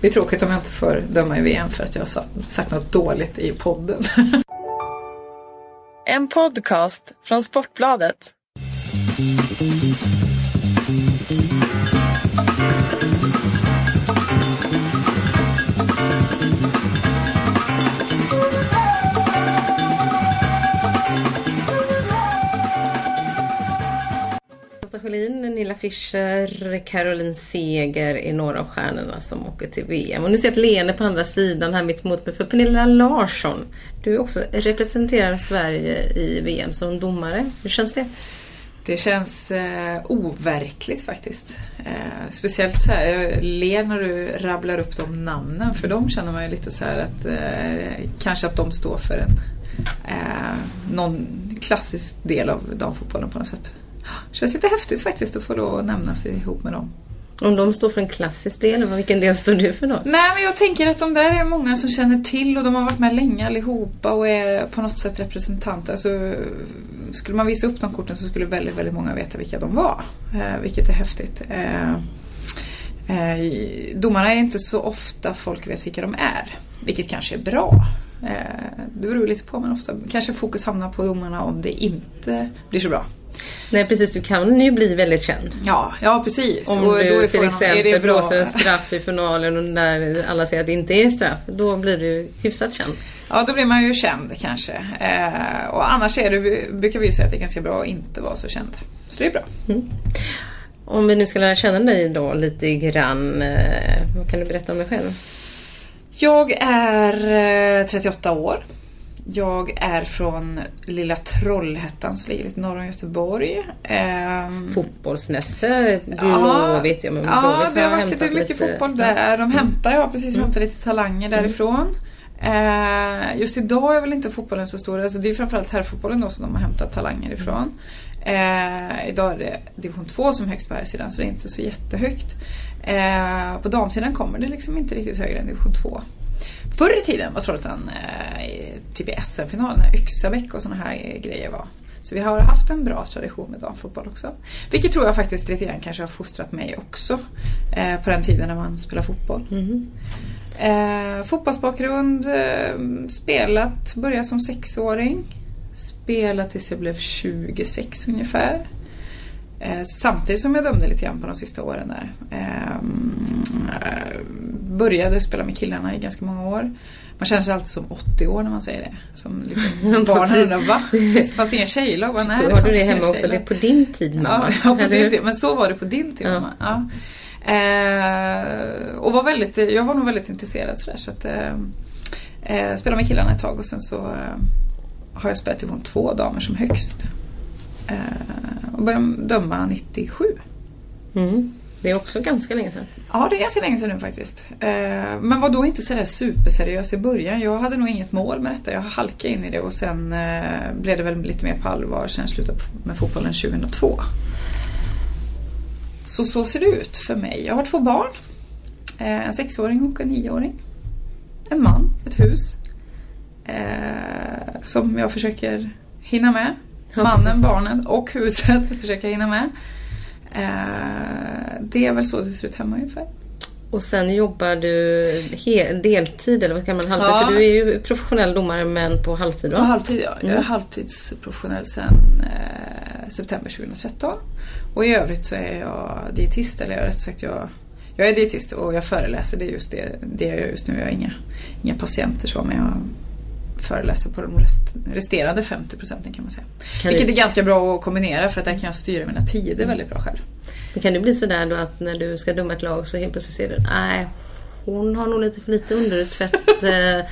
Det är tråkigt om jag inte får döma i VM för att jag har sagt, sagt något dåligt i podden. En podcast från Sportbladet. Lotta Nilla Fischer, Caroline Seger är några av stjärnorna som åker till VM. Och nu ser jag ett leende på andra sidan här mitt emot mig för Pernilla Larsson. Du också representerar Sverige i VM som domare. Hur känns det? Det känns eh, overkligt faktiskt. Eh, speciellt så här, jag ler när du rabblar upp de namnen för de känner man ju lite så här att eh, kanske att de står för en eh, någon klassisk del av damfotbollen på något sätt. Känns lite häftigt faktiskt att få då nämnas ihop med dem. Om de står för en klassisk del, vilken del står du för då? Nej men jag tänker att de där är många som känner till och de har varit med länge allihopa och är på något sätt representanter. Alltså, skulle man visa upp de korten så skulle väldigt, väldigt många veta vilka de var. Eh, vilket är häftigt. Eh, eh, domarna är inte så ofta folk vet vilka de är. Vilket kanske är bra. Eh, det beror lite på men ofta kanske fokus hamnar på domarna om det inte blir så bra. Nej precis, du kan ju bli väldigt känd. Ja, ja precis. Om Och du till exempel blåser en straff i finalen och där alla säger att det inte är straff. Då blir du hyfsat känd. Ja, då blir man ju känd kanske. Eh, och annars är det, brukar vi ju säga att det är ganska bra att inte vara så känd. Så det är bra. Om vi nu ska lära känna dig då lite grann. Eh, vad kan du berätta om dig själv? Jag är eh, 38 år. Jag är från lilla Trollhättan som ligger lite norr om Göteborg. Ehm, Fotbollsnäste, Ja. Blåvitt. Ja, Ja, Blåvitt det har varit lite mycket fotboll där. De hämtar, jag har precis Mm. hämtat lite talanger därifrån. Eh, just idag är väl inte fotbollen så stor. Alltså det är framförallt herrfotbollen då som de har hämtat talanger ifrån. Eh, idag är det division 2 som högst på här sidan så det är inte så jättehögt. Eh, på damsidan kommer det liksom inte riktigt högre än division 2. Förr i tiden var Trollhättan eh, typ i SM-finalen när Yxabäck och sådana här grejer var. Så vi har haft en bra tradition med damfotboll också. Vilket tror jag faktiskt lite grann kanske har fostrat mig också. Eh, på den tiden när man spelade fotboll. Mhm. Eh, fotbollsbakgrund, eh, spelat, började som sexåring. Spelat tills jag blev 26 ungefär. Eh, samtidigt som jag dömde lite grann på de sista åren där. Ehm, eh, började spela med killarna i ganska många år. Man känner sig alltid som 80 år när man säger det. Som liksom barnen undrar va? Fanns det inga tjejlag? Nej, Har du det hemma också? Det är på din tid mamma? Ja, ja din. Men så var det på din tid mamma. Ja. Eh, och var väldigt, jag var nog väldigt intresserad sådär. Så att, eh, eh, spelade med killarna ett tag och sen så eh, har jag spelat division två damer som högst. Eh, och började döma 97. Mm. Det är också ganska länge sedan. Ja, det är ganska länge sedan nu faktiskt. Eh, men var då inte sådär superseriös i början. Jag hade nog inget mål med detta. Jag halkade in i det och sen eh, blev det väl lite mer på allvar sen jag slutade med fotbollen 2002. Så så ser det ut för mig. Jag har två barn. En sexåring och en nioåring. En man, ett hus. Som jag försöker hinna med. Ja, Mannen, barnen och huset försöker jag hinna med. Eh, det är väl så det ser ut hemma ungefär. Och sen jobbar du deltid eller vad kan man halvtid? Ja. För du är ju professionell domare men på halvtid Jag va? är, halvtid, ja. jag är Mm. halvtidsprofessionell sedan eh, september 2013. Och i övrigt så är jag dietist, eller rätt sagt jag, jag är dietist och jag föreläser. Det är just det, det jag gör just nu. Jag har inga, inga patienter så men jag föreläser på de rest, resterande 50 procenten kan man säga. Kan Vilket du- är ganska bra att kombinera för att där kan jag styra mina tider väldigt bra själv. Men kan det bli sådär då att när du ska döma ett lag så helt plötsligt ser du nej hon har nog lite för lite underutsvett. Eh,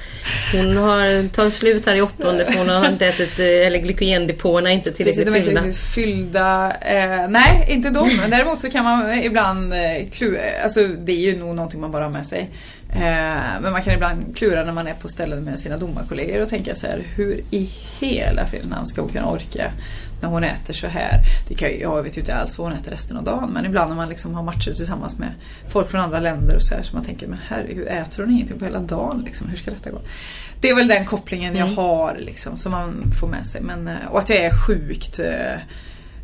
Hon har tagit slut här i åttonde för hon har inte ätit, eh, eller glykogendepåerna är inte Precis, tillräckligt de är inte fyllda. fyllda. Eh, nej, inte de. Men däremot så kan man ibland eh, klura, alltså det är ju nog någonting man bara har med sig. Eh, men man kan ibland klura när man är på ställen med sina domarkollegor och tänka så här, hur i hela friden ska hon kunna orka när hon äter så här. Det kan, ju- jag vet ju inte alls vad hon äter resten av dagen men ibland när man liksom har matcher tillsammans med folk från andra länder och så här så man tänker men herregud äter hon ingenting på hela dagen liksom, hur ska detta gå? Det är väl den kopplingen jag har liksom som man får med sig. Men, eh, och att jag är sjukt eh,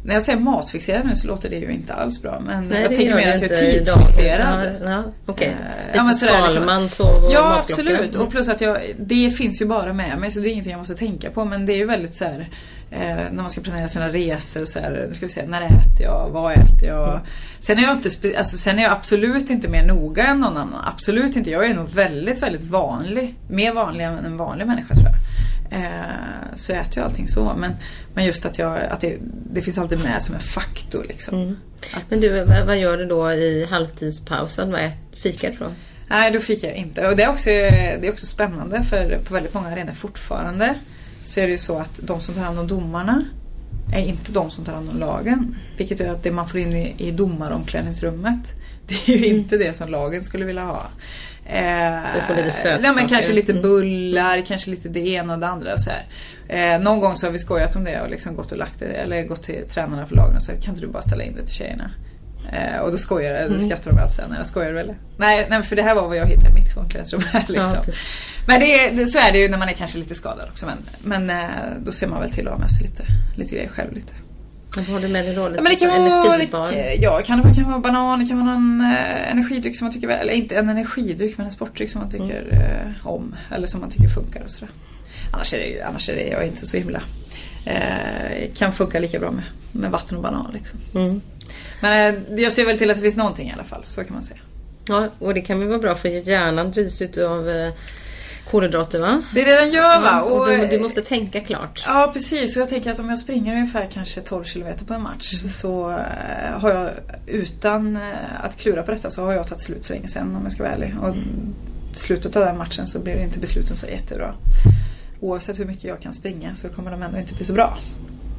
När jag säger matfixerad nu så låter det ju inte alls bra. Men Nej, jag tänker mer att jag är tidsfixerad. Ja, ja, Okej, Eh, lite ja, liksom. Skalman, sov och Ja matklocka. absolut och plus att jag, det finns ju bara med mig så det är ingenting jag måste tänka på men det är ju väldigt så här, eh, när man ska planera sina resor och så här, nu ska vi se, när äter jag, vad äter jag? Sen är jag inte, alltså, sen är jag absolut inte mer noga än någon annan, absolut inte. Jag är nog väldigt, väldigt vanlig, mer vanlig än en vanlig människa tror jag. Eh, så jag äter ju allting så men, men just att, jag, att det, det finns alltid med som en faktor liksom. Mm. Att- Men du, vad, gör du då i halvtidspausen? Vad fikar du då? Nej, då fick jag inte. Och det är också, det är också spännande för på väldigt många arenor fortfarande så är det ju så att de som tar hand om domarna är inte de som tar hand om lagen. Vilket gör att det man får in i, i domaromklädningsrummet det är ju inte det som lagen skulle vilja ha. Eh, Så lite sötsaker. ja, men kanske lite Mm. bullar, kanske lite det ena och det andra. Och så här. Eh, någon gång så har vi skojat om det och liksom gått och lagt det, eller gått till tränarna för lagen och sagt kan inte du bara ställa in det till tjejerna? Eh, och då skojar Mm. skrattar de alltid när jag skojar väl? Nej, nej, för det här var vad jag hittade i mitt omklädningsrum. Liksom. Ja, precis. men det, det, så är det ju när man är kanske lite skadad också. Men, men eh, då ser man väl till att ha med sig lite, lite grejer själv. Lite. Vad har du med dig då? Lite Ja, men det kan vara, ja, kan det, kan vara banan, det kan vara någon eh, energidryck som man tycker eller inte en energidryck men en sportdryck som man tycker eh, om. Eller som man tycker funkar och sådär. Annars är det ju, annars är det jag är inte så himla eh, kan funka lika bra med, med vatten och banan liksom. Mm. Men eh, jag ser väl till att det finns någonting i alla fall, så kan man säga. Ja, och det kan väl vara bra för hjärnan drivs av eh, kolhydrater va? Det är det den gör va? Ja, och du, eh, du måste tänka klart. Ja precis och jag tänker att om jag springer ungefär kanske 12 km på en match Mm. så eh, har jag utan eh, att klura på detta så har jag tagit slut för länge sedan om jag ska vara ärlig. Och slutet av den matchen så blir det inte besluten så jättebra. Oavsett hur mycket jag kan springa så kommer de ändå inte bli så bra.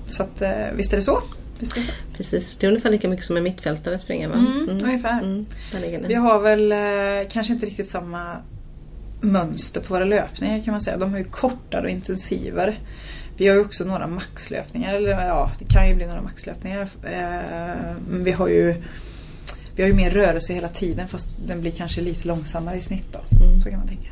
Så att visst är det så. Visst är det så. Precis, det är ungefär lika mycket som en mittfältare springer va? Mm, ungefär. Mm, ligger den. Vi har väl kanske inte riktigt samma mönster på våra löpningar kan man säga. De är ju kortare och intensivare. Vi har ju också några maxlöpningar, eller ja, det kan ju bli några maxlöpningar. Eh, Men vi har ju vi har ju mer rörelse hela tiden fast den blir kanske lite långsammare i snitt då. Mm. Så kan man tänka.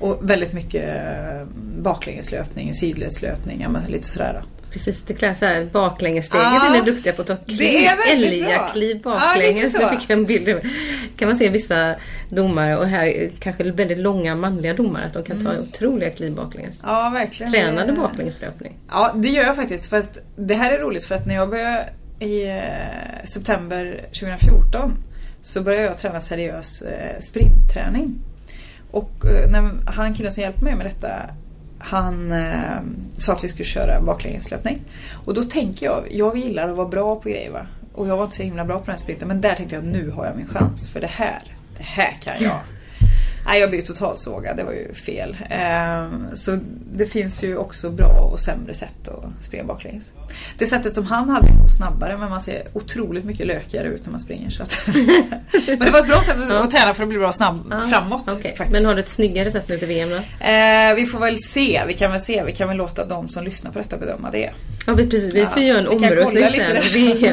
Och väldigt mycket eh, baklängeslöpning, sidledslöpning, lite sådär då. Precis, det klär så här baklängessteget Ja, är ni duktiga på att ta kliv, älgakliv. Ja, baklänges. så. fick jag en bild. kan man se vissa domare och här är kanske väldigt långa manliga domare att de kan ta otroliga kliv baklänges. Mm. Ja, verkligen. Tränar du baklängeslöpning? Ja, det gör jag faktiskt. Fast det här är roligt för att när jag började i eh, september 2014 så började jag träna seriös eh, sprintträning. Och eh, när han killen som hjälpte mig med detta han eh, sa att vi skulle köra baklängeslöpning. Och då tänker jag, jag gillar att vara bra på grejer va. Och jag var inte så himla bra på den här sprinten men där tänkte jag nu har jag min chans för det här, det här kan jag. Nej, jag blev totalt sågad, det var ju fel. Ehm, så det finns ju också bra och sämre sätt att springa baklänges. Det sättet som han hade nog snabbare men man ser otroligt mycket lökigare ut när man springer. Så att men det var ett bra sätt att, träna för att bli bra snabb Ja, framåt. faktiskt. Men har du ett snyggare sätt nu till VM då? Eh, vi får väl se, vi kan väl se, vi kan väl låta de som lyssnar på detta bedöma det. Ja vi- precis, vi Ja, får göra en omröstning sen. Vi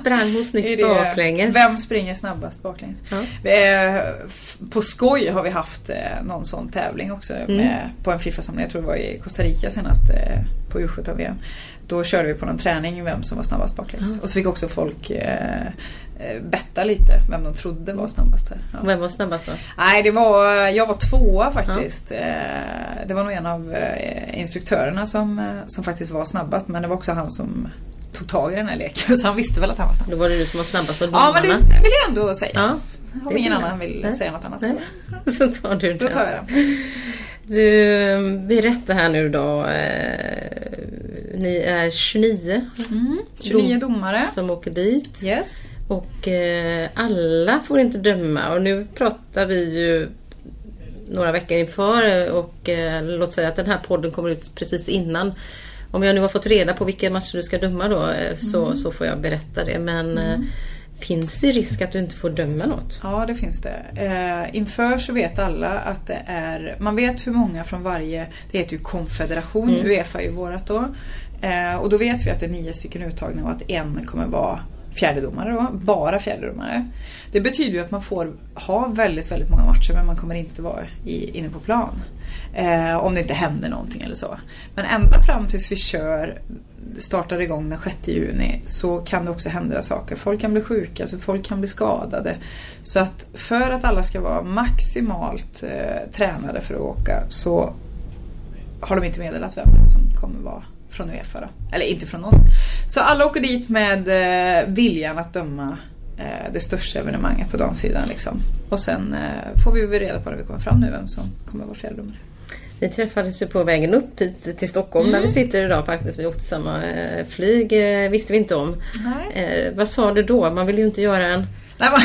sprang hon snyggt det- baklänges? Vem springer snabbast baklänges? Ja. Eh, På skoj har vi haft eh, någon sån tävling också Mm. med, på en Fifa-samling. Jag tror det var i Costa Rica senast eh, på U17-VM. Då körde vi på någon träning vem som var snabbast baklänges. Ja. Och så fick också folk eh, eh, betta lite vem de trodde var snabbast. Här. Ja. Vem var snabbast då? Nej, det var, jag var tvåa faktiskt. Eh, Det var nog en av eh, instruktörerna som, som faktiskt var snabbast. Men det var också han som tog tag i den här leken. Så han visste väl att han var snabb. Då var det du som var snabbast av Ja, men det vill jag ändå säga. Ja, Om ingen annan vill Nej. säga något annat så, Nej. så tar du då den. tar jag den. Du, berätta här nu då. Eh, ni är 29 Mm. 29 domare. som åker dit. Yes. Och eh, alla får inte döma. Och nu pratar vi ju några veckor inför och eh, låt säga att den här podden kommer ut precis innan. Om jag nu har fått reda på vilka matcher du ska döma då eh, så, så får jag berätta det. Men eh, finns det risk att du inte får döma något? Ja, det finns det. Eh, inför så vet alla att det är, man vet hur många från varje, det heter ju konfederation, Mm. Uefa är ju vårat då. Eh, och då vet vi att det är nio stycken uttagna och att en kommer vara fjärdedomare då, bara fjärdedomare. Det betyder ju att man får ha väldigt, väldigt många matcher men man kommer inte vara i, inne på plan. Eh, om det inte händer någonting eller så. Men ända fram tills vi kör, startar igång den 6 juni så kan det också hända saker. Folk kan bli sjuka, alltså folk kan bli skadade. Så att för att alla ska vara maximalt eh, tränade för att åka så har de inte meddelat vem som kommer vara från Uefa då. Eller inte från någon. Så alla åker dit med eh, viljan att döma eh, det största evenemanget på damsidan. Liksom. Och sen eh, får vi väl reda på när vi kommer fram nu vem som kommer vara fjärdedomare. Vi träffades ju på vägen upp hit till Stockholm mm. där vi sitter idag faktiskt. Vi åkte samma flyg, visste vi inte om. Eh, vad sa du då? Man vill ju inte göra en Nej, man,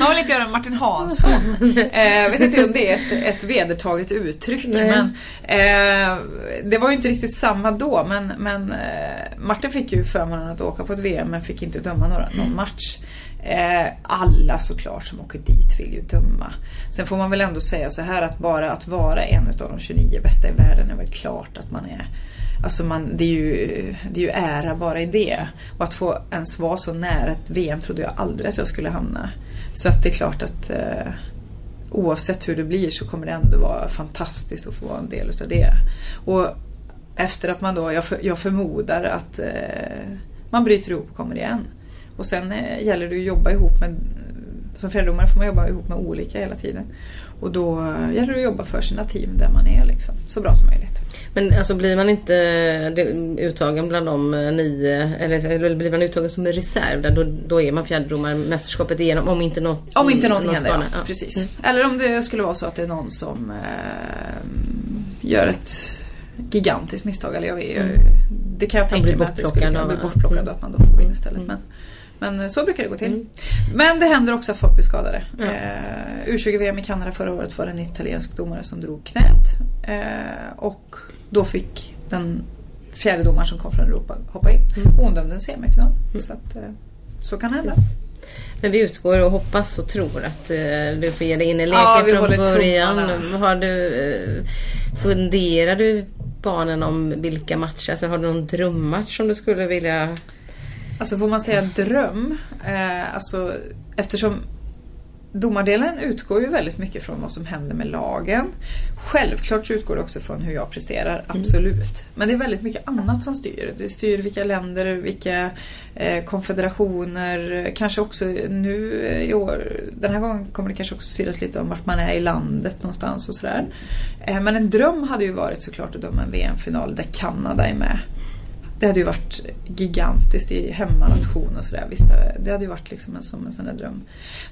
man vill inte göra en Martin Hansson. Jag eh, vet inte om det är ett, ett vedertaget uttryck. Men, eh, det var ju inte riktigt samma då. Men, men eh, Martin fick ju förmånen att åka på ett VM men fick inte döma några, någon match. Eh, alla såklart som åker dit vill ju döma. Sen får man väl ändå säga så här att bara att vara en av de 29 bästa i världen är väl klart att man är Alltså man, det, är ju, det är ju ära bara i det. Och att få ens vara så nära ett VM trodde jag aldrig att jag skulle hamna. Så att det är klart att eh, oavsett hur det blir så kommer det ändå vara fantastiskt att få vara en del utav det. Och efter att man då, jag, för, jag förmodar att eh, man bryter ihop och kommer igen. Och sen eh, gäller det att jobba ihop med, som fjärdedomare får man jobba ihop med olika hela tiden. Och då gäller det att jobba för sina team där man är liksom, så bra som möjligt. Men alltså blir man inte uttagen bland de eh, nio, eller, blir man uttagen som en reserv, där, då, då är man fjärdedomare mästerskapet igenom om inte något Om inte någonting händer, ja, ja. Precis. Mm. Eller om det skulle vara så att det är någon som eh, gör ett gigantiskt misstag. Eller jag vet, mm. Det kan jag tänka mig att det skulle kunna bli bortplockad och att man då får gå in istället. Mm. Men, men så brukar det gå till. Mm. Men det händer också att folk blir skadade. Ja. Eh, U20-VM i Kanada förra året var det en italiensk domare som drog knät. Eh, och då fick den fjärde domaren som kom från Europa hoppa in. Mm. Hon dömde en semifinal. Mm. Så, att, eh, så kan hända. Men vi utgår och hoppas och tror att uh, du får ge dig in i leken ja, från början. Har du, uh, funderar du barnen om vilka matcher? Alltså, har du någon drömmatch som du skulle vilja Alltså får man säga dröm? Eh, alltså, eftersom domardelen utgår ju väldigt mycket från vad som händer med lagen. Självklart så utgår det också från hur jag presterar, mm. absolut. Mm. Men det är väldigt mycket annat som styr. Det styr vilka länder, vilka eh, konfederationer, kanske också nu i år, den här gången kommer det kanske också styras lite om vart man är i landet någonstans och sådär. Eh, men en dröm hade ju varit såklart att döma en VM-final där Kanada är med. Det hade ju varit gigantiskt i hemmanation och sådär. Visst, det hade ju varit liksom en, som en sån där dröm.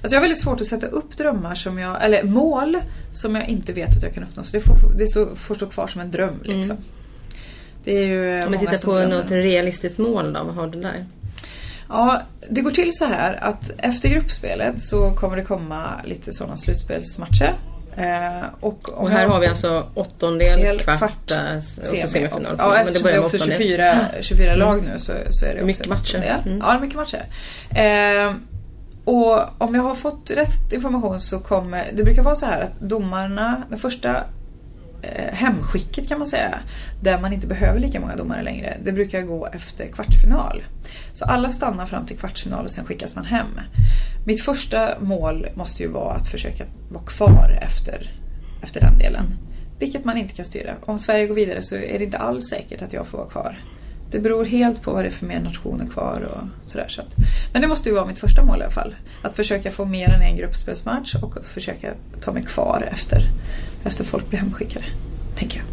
Alltså jag har väldigt svårt att sätta upp drömmar som jag, eller mål som jag inte vet att jag kan uppnå. Så det får, det så, får stå kvar som en dröm liksom. Mm. Det är ju Om vi tittar på drömmer. något realistiskt mål då, vad har du där? Ja, det går till så här att efter gruppspelet så kommer det komma lite sådana slutspelsmatcher. Eh, och, och, här har vi alltså åttondel, kvart, kvart och så semifinal. Ja, eftersom det, det är också 24, 24 mm. lag nu så, så är det mycket också matcher. Mm. Ja, mycket matcher. Eh, och om jag har fått rätt information så kommer, det brukar vara så här att domarna, den första eh, Eh, hemskicket kan man säga, där man inte behöver lika många domare längre, det brukar gå efter kvartsfinal. Så alla stannar fram till kvartsfinal och sen skickas man hem. Mitt första mål måste ju vara att försöka vara kvar efter, efter den delen. Vilket man inte kan styra. Om Sverige går vidare så är det inte alls säkert att jag får vara kvar. Det beror helt på vad det är för mer nationer kvar och sådär. Så att, men det måste ju vara mitt första mål i alla fall. Att försöka få mer än en gruppspelsmatch och försöka ta mig kvar efter, efter folk blir hemskickade. Tänker jag.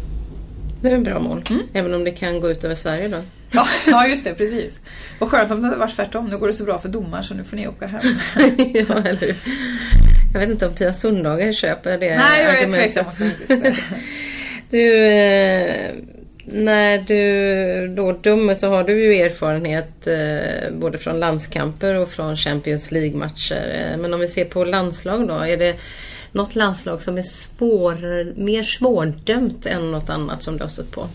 Det är ett bra mål. Mm. Även om det kan gå ut över Sverige då. Ja, ja just det, precis. Vad skönt om det hade varit tvärtom. Nu går det så bra för domaren så nu får ni åka hem. ja, eller Jag vet inte om Pia Sundhage köper det Nej, jag är tveksam också Du, eh, när du då dömer så har du ju erfarenhet eh, både från landskamper och från Champions League-matcher. Eh, men om vi ser på landslag då, är det något landslag som är svår, mer svårdömt än något annat som du har stött på?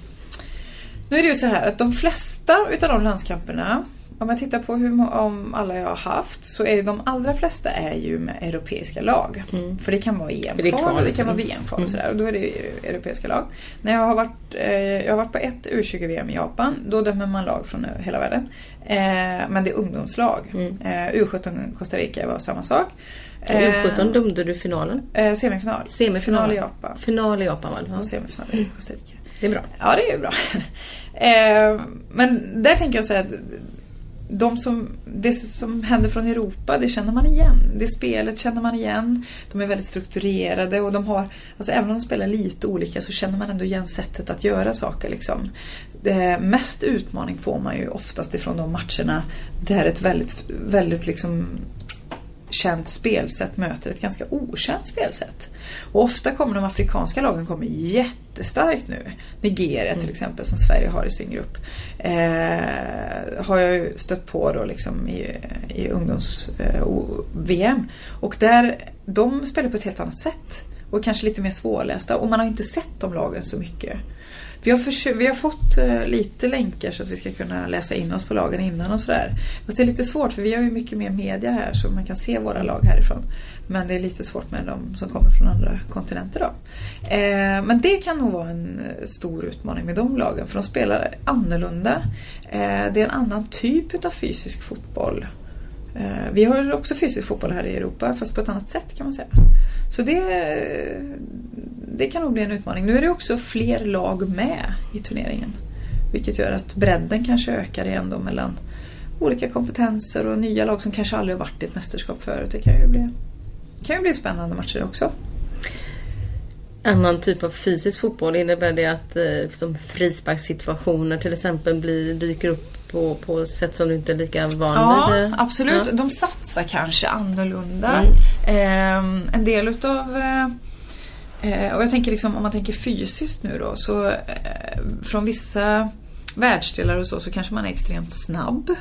Nu är det ju så här att de flesta utav de landskamperna om jag tittar på hur om alla jag har haft så är ju de allra flesta är ju med europeiska lag. För det kan vara Mm. EM-kval det kan vara liksom. VM-kval och sådär. Och då är det ju europeiska lag. När jag har varit, eh, jag har varit på ett U20-VM i Japan. Då dömer man lag från hela världen. Eh, men det är ungdomslag. Mm. Eh, U17 Costa Rica var samma sak. Och U17 dömde du finalen. Eh, semifinal. Semifinal. Final i Japan. Final i Japan va? Och semifinal i Costa Rica. Det är bra. Ja, det är ju bra. eh, men där tänker jag säga att de som, det som händer från Europa, det känner man igen. Det spelet känner man igen. De är väldigt strukturerade och de har, alltså även om de spelar lite olika så känner man ändå igen sättet att göra saker. Liksom. Det, mest utmaning får man ju oftast ifrån de matcherna där ett väldigt, väldigt liksom känt spelsätt möter ett ganska okänt spelsätt. Och ofta kommer de afrikanska lagen kommer jättestarkt nu. Nigeria till exempel som Sverige har i sin grupp. Eh, har jag ju stött på då liksom i, i ungdoms-VM. och där, de spelar på ett helt annat sätt. Och kanske lite mer svårlästa och man har inte sett de lagen så mycket. Vi har, försö- vi har fått eh, lite länkar så att vi ska kunna läsa in oss på lagen innan och sådär. Fast det är lite svårt för vi har ju mycket mer media här så man kan se våra lag härifrån. Men det är lite svårt med de som kommer från andra kontinenter då. Eh, men det kan nog vara en eh, stor utmaning med de lagen för de spelar annorlunda. Eh, det är en annan typ utav fysisk fotboll. Eh, vi har också fysisk fotboll här i Europa fast på ett annat sätt kan man säga. Så det, det kan nog bli en utmaning. Nu är det också fler lag med i turneringen. Vilket gör att bredden kanske ökar igen då mellan olika kompetenser och nya lag som kanske aldrig har varit i ett mästerskap förut. Det kan ju bli, kan ju bli spännande matcher också. Annan typ av fysisk fotboll innebär det att eh, som frisparkssituationer till exempel blir, dyker upp på, på sätt som du inte är lika van Ja, vid? eh? absolut. Ja. De satsar kanske annorlunda. Mm. Ehm, en del utav eh, eh, och jag tänker liksom om man tänker fysiskt nu då så eh, från vissa världsdelar och så så kanske man är extremt snabb.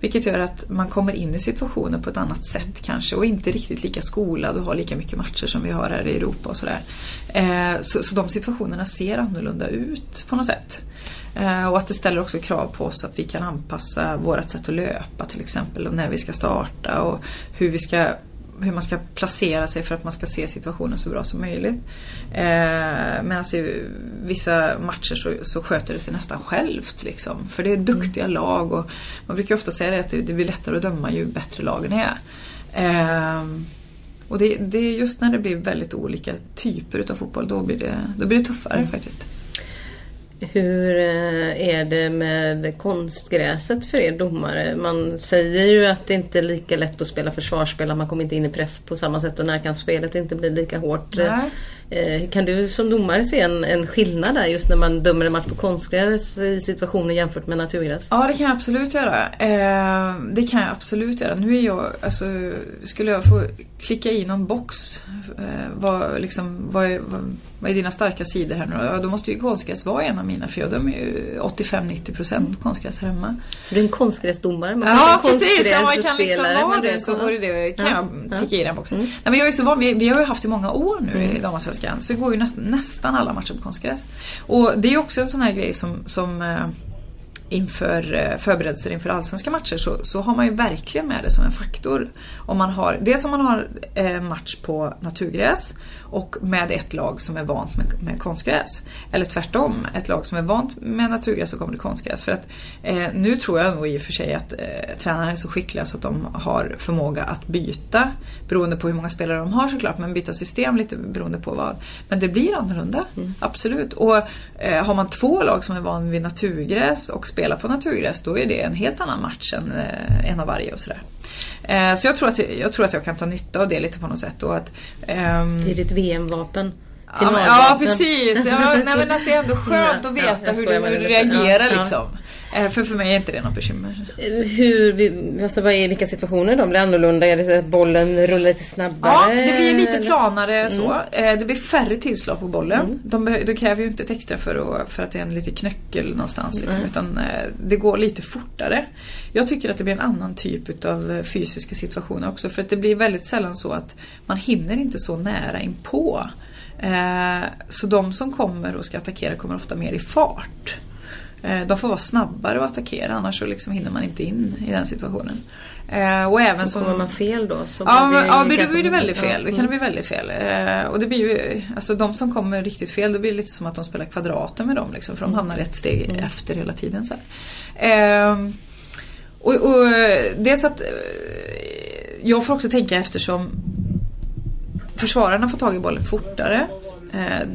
Vilket gör att man kommer in i situationer på ett annat sätt kanske och inte riktigt lika skolad och har lika mycket matcher som vi har här i Europa och sådär. Eh, så, så de situationerna ser annorlunda ut på något sätt. Eh, och att det ställer också krav på oss att vi kan anpassa vårt sätt att löpa till exempel och när vi ska starta och hur, vi ska, hur man ska placera sig för att man ska se situationen så bra som möjligt. Eh, Medan i vissa matcher så, så sköter det sig nästan självt. Liksom. För det är duktiga lag och man brukar ofta säga det att det, det blir lättare att döma ju bättre lagen är. Eh, och det, det är just när det blir väldigt olika typer utav fotboll då blir det, då blir det tuffare faktiskt. Hur eh, är det med konstgräset för er domare? Man säger ju att det inte är lika lätt att spela försvarsspel, man kommer inte in i press på samma sätt och närkampsspelet inte blir lika hårt. Eh, Nej. Eh, Kan du som domare se en, en skillnad där just när man dömer en match på konstgräs i situationen jämfört med naturgräs? Ja, det kan jag absolut göra. Eh, det kan jag absolut göra. Nu är jag, alltså, skulle jag få klicka i någon box, eh, vad, liksom, vad, är, vad, vad är dina starka sidor här nu då? Ja, då måste ju konstgräs vara en av mina, för jag dömer ju 85-90% på konstgräs här hemma. Så du är en konstgräsdomare? Man Ja en precis, ja, man kan liksom vara det så vore det, kan Ja, jag ja. ticka i den boxen. Mm. Nej, men jag är så van, vi, vi har ju haft i många år nu i damallsvenskan så går ju nästan, nästan alla matcher på konstgräs. Och det är också en sån här grej som, som eh, inför eh, förberedelser inför allsvenska matcher så, så har man ju verkligen med det som en faktor. Om man har, dels om man har eh, match på naturgräs och med ett lag som är vant med, med konstgräs. Eller tvärtom, ett lag som är vant med naturgräs och kommer till konstgräs. För att eh, nu tror jag nog i och för sig att eh, tränarna är så skickliga så att de har förmåga att byta beroende på hur många spelare de har såklart, men byta system lite beroende på vad. Men det blir annorlunda, absolut. Och eh, har man två lag som är van vid naturgräs och spelar på naturgräs, då är det en helt annan match än eh, en av varje och sådär. Eh, så jag tror, att, jag tror att jag kan ta nytta av det lite på något sätt. Och att, ehm, Det är ditt VM-vapen. Ja, men, ja precis. Ja, nej, men att det är ändå skönt att veta hur, du, hur du reagerar liksom. Eh, För för mig är inte det något bekymmer. Hur, vi- alltså vad är, vilka situationer de blir annorlunda? Är det så att bollen rullar lite snabbare? Ja, det blir lite planare så. Eh, Det blir färre tillslag på bollen. De, behö- de kräver ju inte ett extra för, att, för att det är en lite knöckel någonstans. Liksom, Nej. utan eh, det går lite fortare. Jag tycker att det blir en annan typ av fysiska situationer också. För att det blir väldigt sällan så att man hinner inte så nära inpå. Eh, Så de som kommer och ska attackera kommer ofta mer i fart. Eh, de får vara snabbare och attackera annars så liksom hinner man inte in i den situationen. Eh, och även som... Kommer man fel då? Så ja, men, ja då blir det väldigt fel. Då kan det bli väldigt fel. Eh, och det blir ju, alltså de som kommer riktigt fel, då blir det lite som att de spelar kvadrater med dem liksom, för de hamnar ett steg mm. efter hela tiden. Så eh, och, och dels att jag får också tänka eftersom försvararna får tag i bollen fortare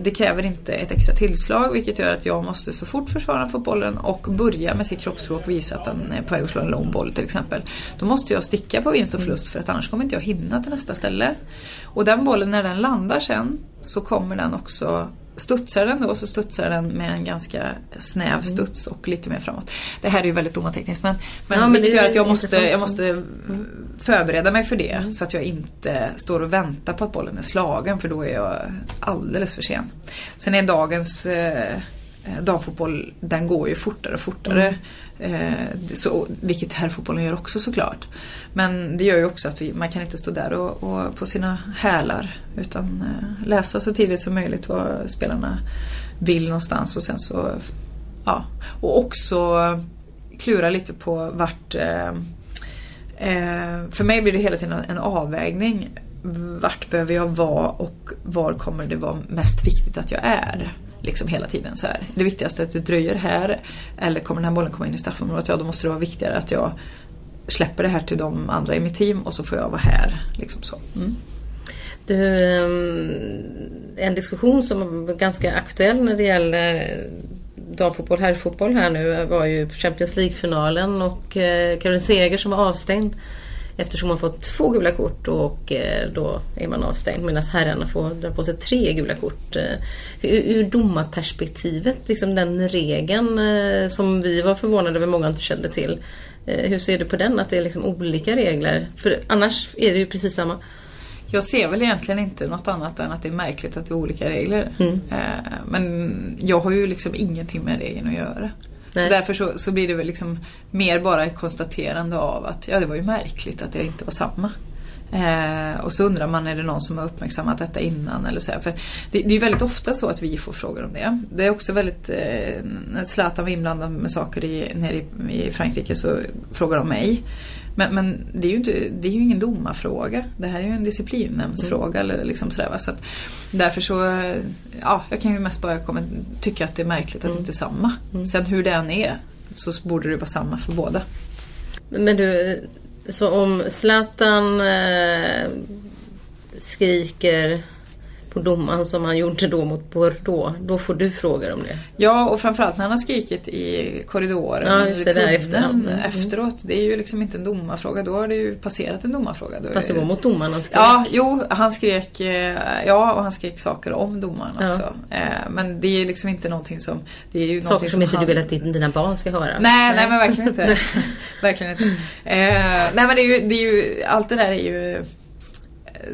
det kräver inte ett extra tillslag vilket gör att jag måste så fort försvararen får bollen och börja med sitt kroppsspråk visa att han är på väg att slå en lång boll till exempel. Då måste jag sticka på vinst och förlust för att annars kommer inte jag hinna till nästa ställe. Och den bollen när den landar sen så kommer den också Studsar den då så studsar den med en ganska snäv mm. studs och lite mer framåt. Det här är ju väldigt domartekniskt men, men, ja, men vilket gör att jag måste, jag måste mm. förbereda mig för det mm. så att jag inte står och väntar på att bollen är slagen för då är jag alldeles för sen. Sen är dagens eh, damfotboll, den går ju fortare och fortare. Mm. Eh, så, vilket herrfotbollen gör också såklart. Men det gör ju också att vi, man kan inte stå där och, och på sina hälar utan eh, läsa så tidigt som möjligt vad spelarna vill någonstans och sen så ja. Och också klura lite på vart eh, eh, för mig blir det hela tiden en avvägning. Vart behöver jag vara och var kommer det vara mest viktigt att jag är? Liksom hela tiden så här. Är det viktigaste att du dröjer här eller kommer den här bollen komma in i straffområdet? Ja, då måste det vara viktigare att jag släpper det här till de andra i mitt team och så får jag vara här. Liksom så. Mm. Du, ehm, en diskussion som var ganska aktuell när det gäller damfotboll, herrfotboll här nu var ju Champions League-finalen och Karin Caroline Seger som var avstängd Eftersom man får två gula kort och eh, då är man avstängd medan herrarna får dra på sig tre gula kort. Eh, ur domarperspektivet, liksom den regeln eh, som vi var förvånade över många inte kände till. Hur ser du på den? Att det är liksom olika regler? För annars är det ju precis samma. Jag ser väl egentligen inte något annat än att det är märkligt att det är olika regler. Mm. Men jag har ju liksom ingenting med regeln att göra. Så därför så, så blir det väl liksom mer bara ett konstaterande av att ja, det var ju märkligt att det inte var samma. Eh, och så undrar man, är det någon som har uppmärksammat detta innan? Eller så här. För det, det är väldigt ofta så att vi får frågor om det. Det är också väldigt, eh, när Zlatan var inblandad med saker i, nere i, i Frankrike så frågar de mig. Men, men, det, är ju inte, det är ju ingen domarfråga. Det här är ju en disciplinnämndsfråga. Mm. liksom sådär, så att, därför så, ja, jag kan ju mest bara komma, tycka att det är märkligt att mm. det inte är samma. Mm. Sen hur det än är så borde det vara samma för båda. Men du, så om Zlatan eh, skriker på domaren som han gjorde då mot Bordeaux. Då får du frågor om det. Ja och framförallt när han har skrikit i korridoren ja, just det, där efterhand. Mm. efteråt. Det är ju liksom inte en domarfråga. Då har det ju passerat en domarfråga. Då Fast det var mot domaren han skrek? Ja, jo han skrek eh, Ja och han skrek saker om domaren ja. också. Eh, men det är liksom inte någonting som det är ju Saker som, inte han... du vill att dina barn ska höra? Nej, nej, nej men verkligen inte. verkligen inte. nej men det är ju, det är ju Allt det där är ju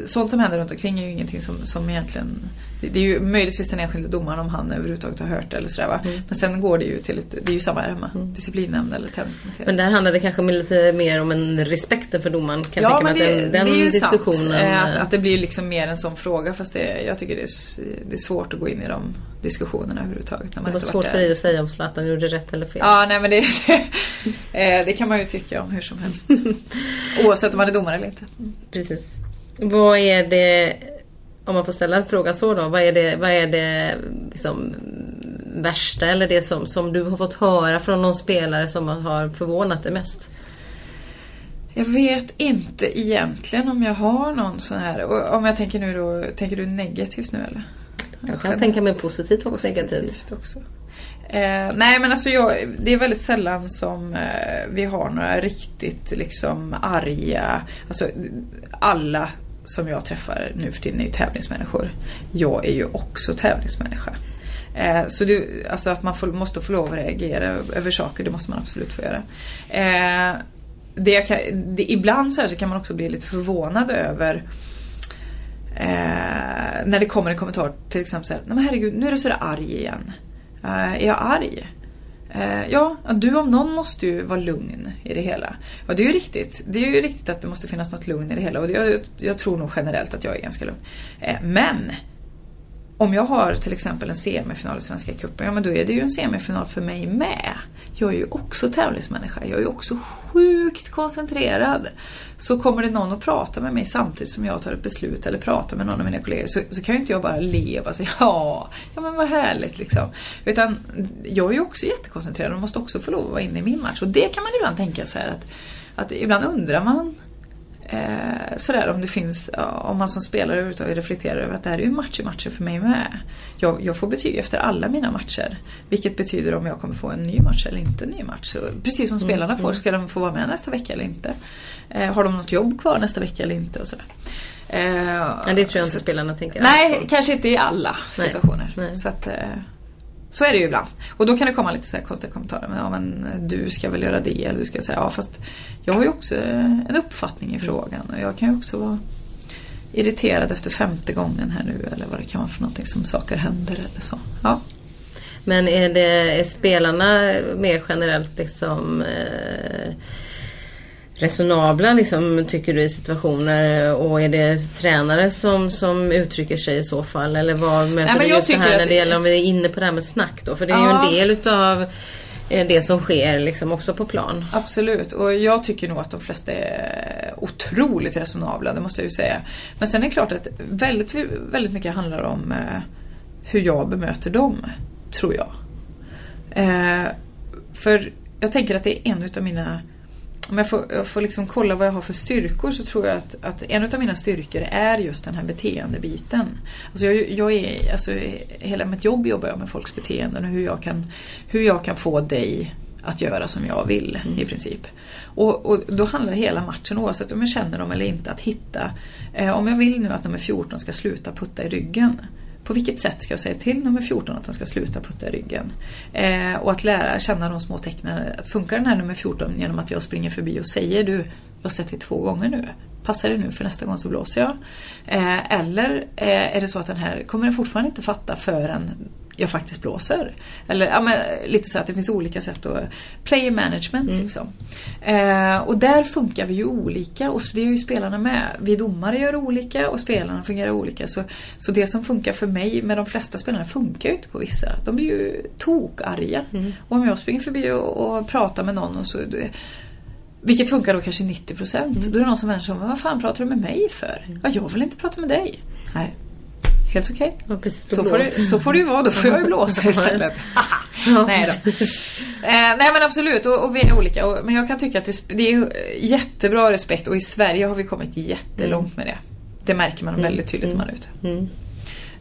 sånt som händer runt omkring är ju ingenting som, som egentligen det är ju möjligtvis den enskilde domaren om han överhuvudtaget har hört det eller sådär va. Mm. Men sen går det ju till ett, det är ju samma här hemma. Mm. Disciplinnämnd eller tävlingskommitté. Men där handlar det kanske lite mer om en respekten för domaren. Kan ja, men det, den, den det är ju diskussionen... sant. Eh, att, att det blir liksom mer en sån fråga. Fast det, jag tycker det är, det är svårt att gå in i de diskussionerna överhuvudtaget. När man det var svårt för dig att säga om Zlatan gjorde rätt eller fel. Ja, nej men det, eh, det kan man ju tycka om hur som helst. Oavsett om man är domare eller inte. Precis. Vad är det, om man får ställa frågan så då, vad är det, vad är det liksom värsta eller det som, som du har fått höra från någon spelare som har förvånat dig mest? Jag vet inte egentligen om jag har någon sån här, om jag tänker nu då, tänker du negativt nu eller? Jag kan tänka mig positivt och positivt. negativt. också. Eh, nej men alltså jag, det är väldigt sällan som eh, vi har några riktigt liksom arga, alltså alla som jag träffar nu för tiden är ju tävlingsmänniskor. Jag är ju också tävlingsmänniska. Eh, så det, alltså att man får, måste få lov att reagera över saker, det måste man absolut få göra. Eh, det kan, det, ibland så, så, kan man också bli lite förvånad över eh, när det kommer en kommentar till exempel såhär, nej men herregud nu är du sådär arg igen. Eh, är jag arg? Eh, ja, du om någon måste ju vara lugn i det hela. Ja, det är ju riktigt. Det är ju riktigt att det måste finnas något lugn i det hela och jag, jag tror nog generellt att jag är ganska lugn. Eh, men om jag har till exempel en semifinal i Svenska cupen, ja men då är det ju en semifinal för mig med. Jag är ju också tävlingsmänniska, jag är ju också sjukt koncentrerad. Så kommer det någon att prata med mig samtidigt som jag tar ett beslut eller pratar med någon av mina kollegor så, så kan ju inte jag bara leva och säga ja, ja men vad härligt liksom. Utan jag är ju också jättekoncentrerad och måste också få lov att vara inne i min match. Och det kan man ibland tänka så här att, att ibland undrar man Eh, sådär om det finns, om man som spelare överhuvudtaget reflekterar över att det här är ju match i matcher för mig med. Jag, jag, får betyg efter alla mina matcher. Vilket betyder om jag kommer få en ny match eller inte en ny match. Så, precis som spelarna mm, får, mm. ska de få vara med nästa vecka eller inte? Eh, har de något jobb kvar nästa vecka eller inte? Och sådär. Eh, ja, det tror jag inte spelarna tänker. Nej, kanske inte i alla situationer. Nej, nej. Så att, eh, så är det ju ibland. Och då kan det komma lite så här konstiga kommentarer. Men, ja, men du ska väl göra det. Eller du ska säga ja fast jag har ju också en uppfattning i frågan. Och jag kan ju också vara irriterad efter femte gången här nu. Eller vad det kan vara för någonting som saker händer eller så. Ja. Men är, det, är spelarna mer generellt liksom eh, resonabla liksom, tycker du i situationer och är det tränare som, som uttrycker sig i så fall eller vad möter Nej, du just det här när det gäller om vi är inne på det här med snack då för det är ja. ju en del utav eh, det som sker liksom också på plan. Absolut och jag tycker nog att de flesta är otroligt resonabla, det måste jag ju säga. Men sen är det klart att väldigt, väldigt mycket handlar om eh, hur jag bemöter dem, tror jag. Eh, för jag tänker att det är en utav mina om jag får, jag får liksom kolla vad jag har för styrkor så tror jag att, att en av mina styrkor är just den här beteendebiten. Alltså jag, jag är, alltså hela mitt jobb jobbar jag med folks beteenden och hur jag kan, hur jag kan få dig att göra som jag vill mm. i princip. Och, och, då handlar hela matchen, oavsett om jag känner dem eller inte, att hitta... Eh, om jag vill nu att nummer 14 ska sluta putta i ryggen på vilket sätt ska jag säga till nummer 14 att han ska sluta putta i ryggen? Eh, och att lära känna de små tecknen. Att funkar den här nummer 14 genom att jag springer förbi och säger du, jag har sett dig två gånger nu. Passar det nu för nästa gång så blåser jag. Eh, eller eh, är det så att den här kommer den fortfarande inte fatta förrän jag faktiskt blåser. Eller ja, men, lite så att det finns olika sätt att... Player management mm. liksom. Eh, och där funkar vi ju olika och det är ju spelarna med. Vi domare gör olika och spelarna fungerar olika. Så, så det som funkar för mig med de flesta spelarna funkar ju inte på vissa. De blir ju tokarga. Mm. Och om jag springer förbi och, och pratar med någon och så... Vilket funkar då kanske 90%. Mm. Då är det någon som vänder sig om. Vad fan pratar du med mig för? Mm. Ja, jag vill inte prata med dig. Nej, Helt okej. Okay. Ja, så, får det, så får det ju vara, då får jag ju blåsa istället. ja, nej, då. Eh, nej men absolut, och, och vi är olika. Och, men jag kan tycka att det, det, är jättebra respekt och i Sverige har vi kommit jättelångt mm. med det. Det märker man mm. väldigt tydligt när man är ute.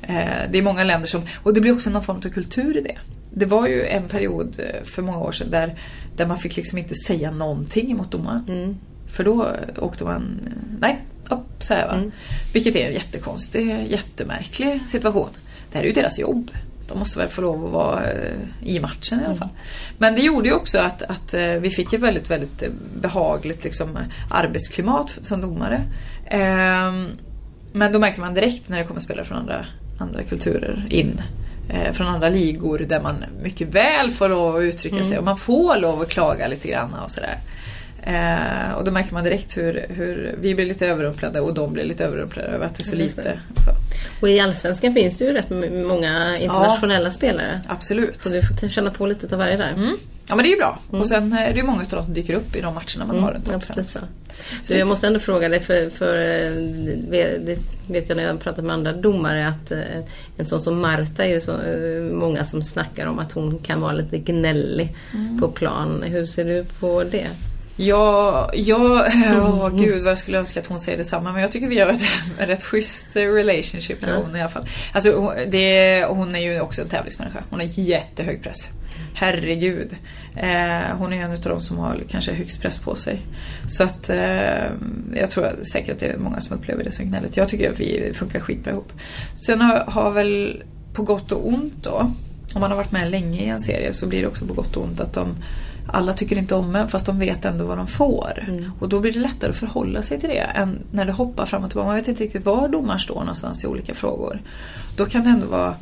Eh, det är många länder som, och det blir också någon form av kultur i det. Det var ju en period eh, för många år sedan där, där man fick liksom inte säga någonting emot domaren. Mm. För då åkte man, nej upp, så här, va? Mm. Vilket är en jättekonstig, jättemärklig situation. Det här är ju deras jobb. De måste väl få lov att vara eh, i matchen i alla mm. fall. Men det gjorde ju också att, att eh, vi fick ett väldigt, väldigt behagligt liksom, arbetsklimat som domare. Ehm, men då märker man direkt när det kommer spelare från andra, andra kulturer in. Eh, från andra ligor där man mycket väl får lov att uttrycka mm. sig och man får lov att klaga lite grann och sådär. Eh, och då märker man direkt hur, hur vi blir lite överrumplade och de blir lite överrumplade över att det är så lite. Så. Och i Allsvenskan finns det ju rätt många internationella ja, spelare. Absolut. Så du får känna på lite av varje där. Mm. Ja men det är ju bra. Mm. Och sen är det ju många av dem som dyker upp i de matcherna man mm. har runt om. Ja, så. Så jag måste ändå fråga dig för, för eh, det vet jag när jag pratat med andra domare att eh, en sån som Marta är ju så eh, många som snackar om att hon kan vara lite gnällig mm. på plan. Hur ser du på det? Ja, ja oh, gud vad jag skulle önska att hon säger detsamma. Men jag tycker vi har ett, ett rätt schysst relationship med ja. hon i alla fall. Alltså, det, hon är ju också en tävlingsmänniska. Hon har jättehög press. Herregud. Eh, hon är en av de som har kanske högst press på sig. Så att eh, jag tror säkert att det är många som upplever det som gnälligt. Jag tycker att vi funkar skitbra ihop. Sen har, har väl på gott och ont då. Om man har varit med länge i en serie så blir det också på gott och ont att de alla tycker inte om en fast de vet ändå vad de får. Mm. Och då blir det lättare att förhålla sig till det än när det hoppar fram och tillbaka. Man vet inte riktigt var domaren står någonstans i olika frågor. Då kan det ändå vara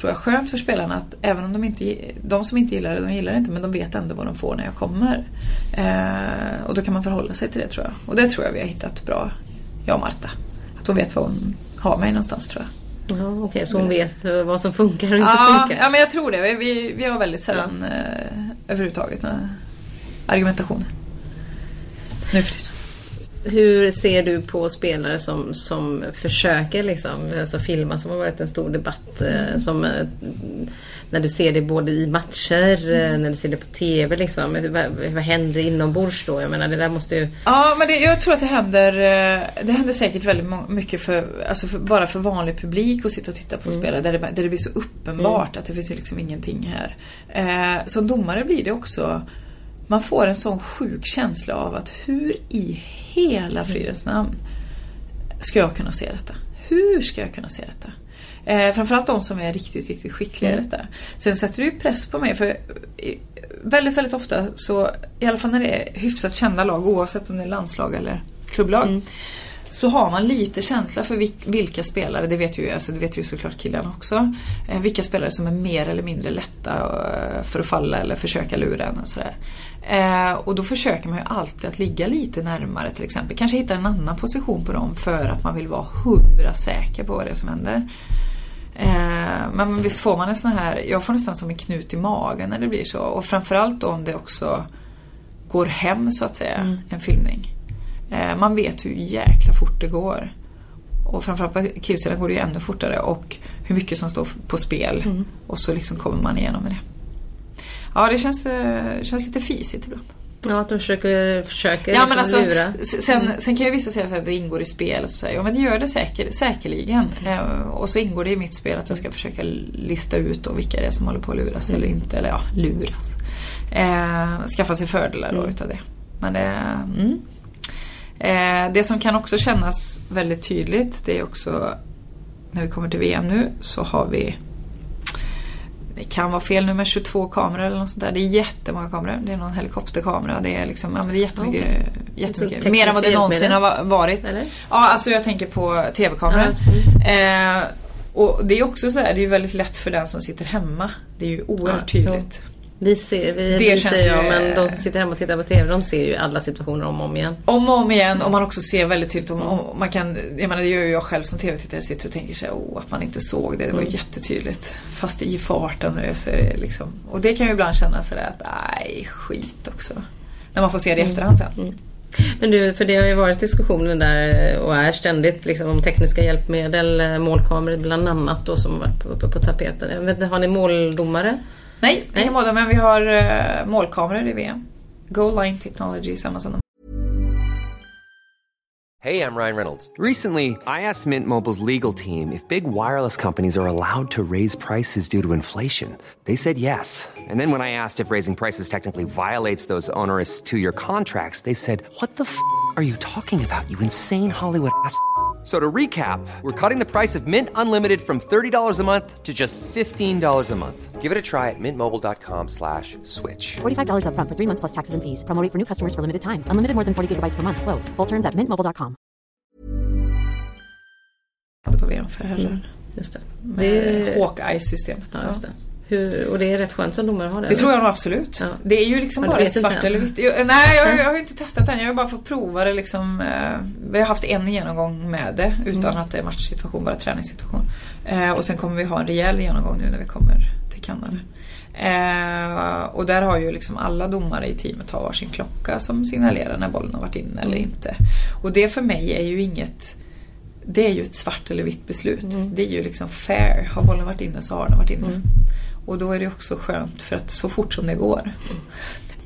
tror jag, skönt för spelarna att även om de inte de som inte gillar det, de gillar det inte men de vet ändå vad de får när jag kommer. Eh, och då kan man förhålla sig till det tror jag. Och det tror jag vi har hittat bra, jag och Marta. Att hon vet var hon har mig någonstans tror jag. Ja, Okej, så hon vet eh, vad som funkar och inte Ja, funkar. ja, men jag tror det. Vi- Vi, vi har väldigt sällan eh, överhuvudtaget några argumentationer. Nu för tiden. Hur ser du på spelare som, som försöker liksom, alltså filma som har varit en stor debatt eh, som eh, när du ser det både i matcher, eh, när du ser det på TV liksom. Hur- Vad, vad händer inombords då? Jag menar det där måste ju... Ja, men det, jag tror att det händer, eh, det händer säkert väldigt mycket för, alltså för, bara för vanlig publik att sitta och titta på spelare där det, där det blir så uppenbart att det finns liksom ingenting här. Eh, som domare blir det också, man får en sån sjuk känsla av att hur i hela fridens namn ska jag kunna se detta? Hur ska jag kunna se detta? Eh, framförallt de som är riktigt, riktigt skickliga i detta. Sen sätter det ju press på mig för väldigt, väldigt ofta så, i alla fall när det är hyfsat kända lag oavsett om det är landslag eller klubblag. Så har man lite känsla för vil- vilka spelare, det vet ju, alltså, det vet ju såklart killarna också. Eh, vilka spelare som är mer eller mindre lätta eh, för att falla eller försöka lura en och sådär. Eh, och då försöker man ju alltid att ligga lite närmare till exempel. Kanske hitta en annan position på dem för att man vill vara hundra säker på vad det är som händer. Men visst får man en sån här, jag får nästan som en knut i magen när det blir så. Och framförallt om det också går hem så att säga, en filmning. Eh, man vet hur jäkla fort det går. Och framförallt på killsidan går det ju ännu fortare och hur mycket som står på spel. Och så liksom kommer man igenom med det. Ja, det känns, eh, känns lite fisigt ibland. Ja, att de försöker, försöker Ja, liksom men alltså, lura. sen, sen kan ju vissa säga att det ingår i spel. Och så säger, ja, men det gör det säker, säkerligen. Eh, och så ingår det i mitt spel att jag ska försöka lista ut då vilka det är som håller på att luras eller inte. Eller ja, luras. Eh, skaffa sig fördelar då utav det. Men det, mm. Eh, det som kan också kännas väldigt tydligt det är också när vi kommer till VM nu så har vi det kan vara fel nummer 22 kameror eller något sånt där. Det är jättemånga kameror. Det är någon helikopterkamera. Det är liksom, ja men det är jättemycket. jättemycket. Så Mer än vad det någonsin har varit. Eller? Ja, alltså jag tänker på TV-kameror. Eh, och det är också så här, det är ju väldigt lätt för den som sitter hemma. Det är ju oerhört Ja, tydligt. Vi ser, vi, Det vi känns jag, ju- men de som sitter hemma och tittar på TV de ser ju alla situationer om och om igen. Om och om igen och man också ser väldigt tydligt om, om man kan, jag menar det gör ju jag själv som TV-tittare sitter och tänker sig oh, att man inte såg det. Det var ju jättetydligt. Fast i farten så är det liksom. Och det kan ju ibland kännas sådär att nej skit också. När man får se det i efterhand sen. Men du, för det har ju varit diskussioner där eh, och är ständigt liksom om tekniska hjälpmedel, eh, målkameror bland annat då som varit uppe på tapeten. Jag vet Har ni måldomare? Nej, inga mål men vi har uh, målkameror i VM. Goal Line Technology, samma som de Hey, I'm Ryan Reynolds. Recently, I asked Mint Mobile's legal team if big wireless companies are allowed to raise prices due to inflation. They said yes. And then when I asked if raising prices technically violates those onerous two year contracts, they said, What the f are you talking about, you insane Hollywood ass? F- So to recap, we're cutting the price of Mint Unlimited from $30 a month to just $15 a month. Give it a try at mintmobile.com slash switch. $45 upfront for three months plus taxes and fees. Promo rate for new customers for limited time. Unlimited more than 40 gigabytes per month. Slows. Full terms at mintmobile.com. hade på VM för herrar. Just det. Med det Hawkeye-systemet. ja, just det. Hur, och det är rätt skönt som domare att ha det? Det eller? tror jag nog absolut. Ja. Det är ju liksom du bara svart eller vitt. Jag, nej, jag, jag har inte testat än. Jag har bara fått prova det liksom. Eh, vi har haft en genomgång med det utan Mm. att det är matchsituation, bara träningssituation. Eh, och sen kommer vi ha en rejäl genomgång nu när vi kommer till Kanada. Eh, och där har ju liksom alla domare i teamet har varsin klocka som signalerar när bollen har varit inne eller Mm. inte. Och det för mig är ju inget det är ju ett svart eller vitt beslut. Mm. Det är ju liksom fair. Har bollen varit inne så har den varit inne. Och då är det också skönt för att så fort som det går.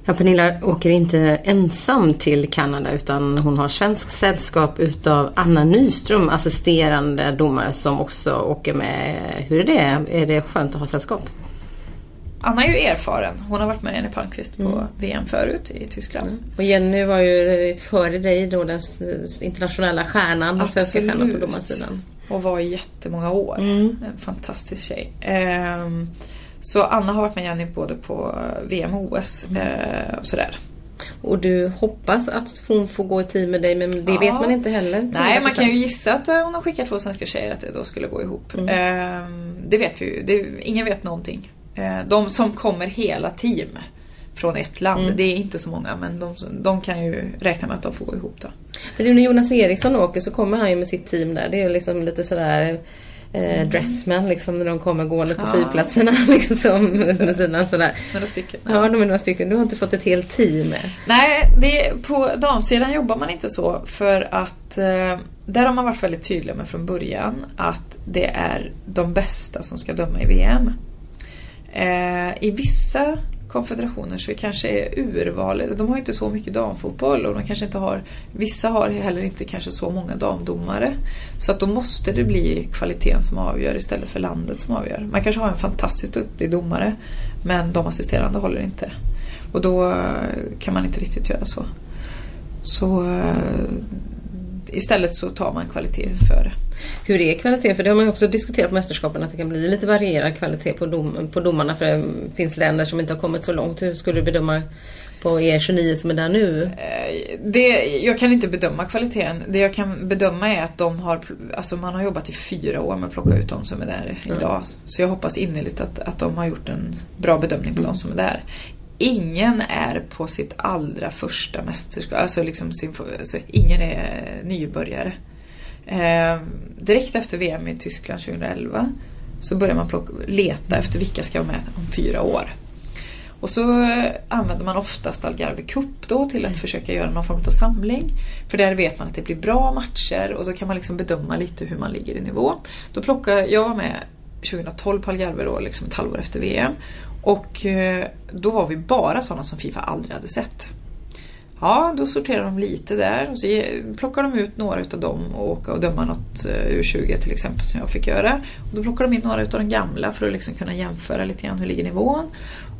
Ja, Pernilla åker inte ensam till Kanada utan hon har svensk sällskap utav Anna Nyström, assisterande domare som också åker med. Hur är det? Är det skönt att ha sällskap? Anna är ju erfaren. Hon har varit med Jenny Palmqvist på Mm. VM förut i Tyskland. Och Jenny var ju före dig då den internationella stjärnan, den svenska stjärnan på domarsidan. Och var i jättemånga år. Mm. En fantastisk tjej. Ehm, så Anna har varit med Jenny både på VM och OS eh, och sådär. Och du hoppas att hon får gå i team med dig men det Ja. vet man inte heller. Nej, man kan ju 100%. gissa att eh, hon har skickat två svenska tjejer att det då skulle gå ihop. Mm. Ehm, det vet vi ju. Det, ingen vet någonting. Eh, de som kommer hela team från ett land, Mm. det är inte så många men de, de kan ju räkna med att de får gå ihop då. Men när Jonas Eriksson åker så kommer han ju med sitt team där. Det är ju liksom lite sådär eh, dressmen liksom när de kommer gående på Ja. flygplatserna. Liksom, med sina sådär. Några stycken. Ja, de är några stycken. Du har inte fått ett helt team med. Nej, det, på damsidan jobbar man inte så för att eh, där har man varit väldigt tydlig med från början att det är de bästa som ska döma i VM. Eh, I vissa konfederationer så kanske är urvalet, de har inte så mycket damfotboll och de kanske inte har, vissa har heller inte kanske så många damdomare. Så att då måste det bli kvaliteten som avgör istället för landet som avgör. Man kanske har en fantastiskt duktig domare men de assisterande håller inte. Och då kan man inte riktigt göra så. Så eh, istället så tar man kvalitet före. Hur är kvalitet? För det har man också diskuterat på mästerskapen att det kan bli lite varierad kvalitet på, dom, på domarna för det finns länder som inte har kommit så långt. Hur skulle du bedöma på E29 som är där nu? Eh, Det, jag kan inte bedöma kvaliteten. Det jag kan bedöma är att de har, alltså man har jobbat i fyra år med att plocka ut de som är där idag. Så jag hoppas innerligt att, att de har gjort en bra bedömning på de som är där. Ingen är på sitt allra första mästerskap, alltså, liksom sin, alltså ingen är nybörjare. Eh, direkt efter VM i Tyskland 2011 så börjar man plocka, leta efter vilka ska vara med om fyra år. Och så eh, använder man oftast Algarve Cup då till att försöka göra någon form av samling. För där vet man att det blir bra matcher och då kan man liksom bedöma lite hur man ligger i nivå. Då plockar, jag med 2012 på Algarve då, liksom ett halvår efter VM. Och eh, då var vi bara sådana som Fifa aldrig hade sett. Ja, då sorterar de lite där och så plockar de ut några utav dem och åka och döma något eh, U20 till exempel som jag fick göra. Och då plockar de in några utav de gamla för att liksom kunna jämföra lite grann hur ligger nivån.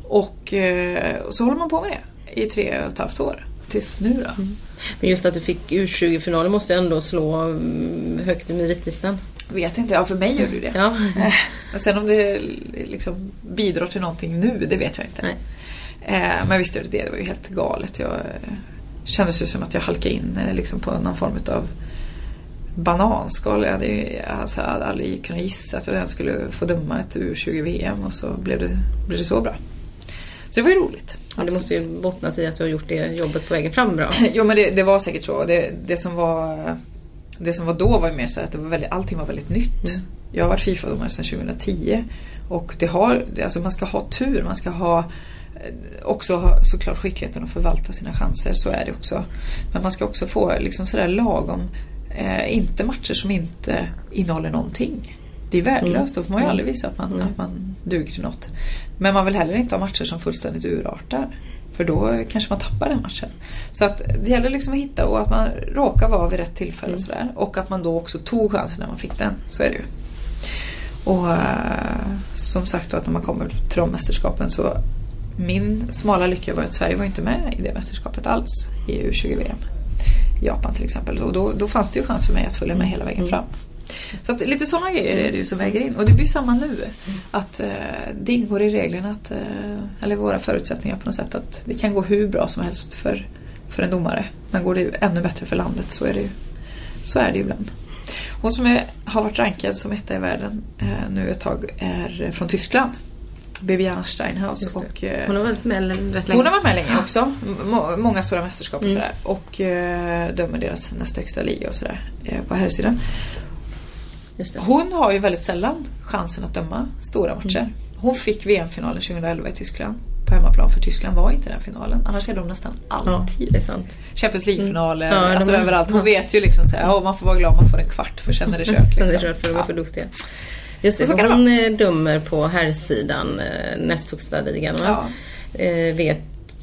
Och, eh, och så håller man på med det i tre och ett halvt år. Tills nu då. Mm. Men just att du fick U20-finalen måste ändå slå mm, högt i meritlistan. Vet inte, ja för mig gör du det. Ja. Men sen om det liksom bidrar till någonting nu, det vet jag inte. Nej. Eh, Men visst gör det det, det var ju helt galet. Jag eh, kändes ju som att jag halkade in eh, liksom på någon form av bananskal. Jag hade ju alltså, hade aldrig kunnat gissa att jag ens skulle få döma ett U20-VM och så blev det, blev det så bra. Så det var ju roligt. Men det måste ju bottnat i att du har gjort det jobbet på vägen fram bra. Jo men det, det var säkert så. Det, det, som var, det som var då var ju mer så att det var väldigt, allting var väldigt nytt. Jag har varit Fifa-domare sedan 2010. Och det har, alltså man ska ha tur, man ska ha eh, också ha såklart skickligheten att förvalta sina chanser, så är det också. Men man ska också få liksom sådär lagom, eh, inte matcher som inte innehåller någonting. Det är värdelöst, då får man ju aldrig visa att man, att man duger till något. Men man vill heller inte ha matcher som fullständigt urartar. För då kanske man tappar den matchen. Så att det gäller liksom att hitta och att man råkar vara vid rätt tillfälle och sådär. Och att man då också tog chansen när man fick den. Så är det ju. Och eh, som sagt då att när man kommer till de mästerskapen så min smala lycka var att Sverige var inte med i det mästerskapet alls i U20-VM. I Japan till exempel. Och då, då fanns det ju chans för mig att följa med hela vägen fram. Så att lite sådana grejer är det ju som väger in. Och det blir samma nu. Att eh, det ingår i reglerna, att, eh, eller våra förutsättningar på något sätt, att det kan gå hur bra som helst för, för en domare. Men går det ännu bättre för landet så är det ju, så är det ju ibland. Hon som är, har varit rankad som etta i världen eh, nu ett tag är från Tyskland. Bibiana Steinhaus. Och, eh, Hon har varit med rätt länge. hon har varit med länge också. Må- många stora mästerskap och sådär. Och eh, dömer deras nästa högsta liga och sådär eh, på här sidan. Hon har ju väldigt sällan chansen att döma stora matcher. Hon fick VM-finalen 2011 i Tyskland. På hemmaplan för Tyskland var inte den finalen. Annars är de nästan Ja, alltid. det är sant. Champions League-finaler, Ja, de alltså överallt. Hon ja. vet ju liksom såhär, ja, man får vara glad om man får en kvart för sen är det kört. Sen är det Liksom. kört för var Ja. för duktiga. Just det, Så så hon eh, dömer på herrsidan, eh, näst högsta ligan. va? Eh, vet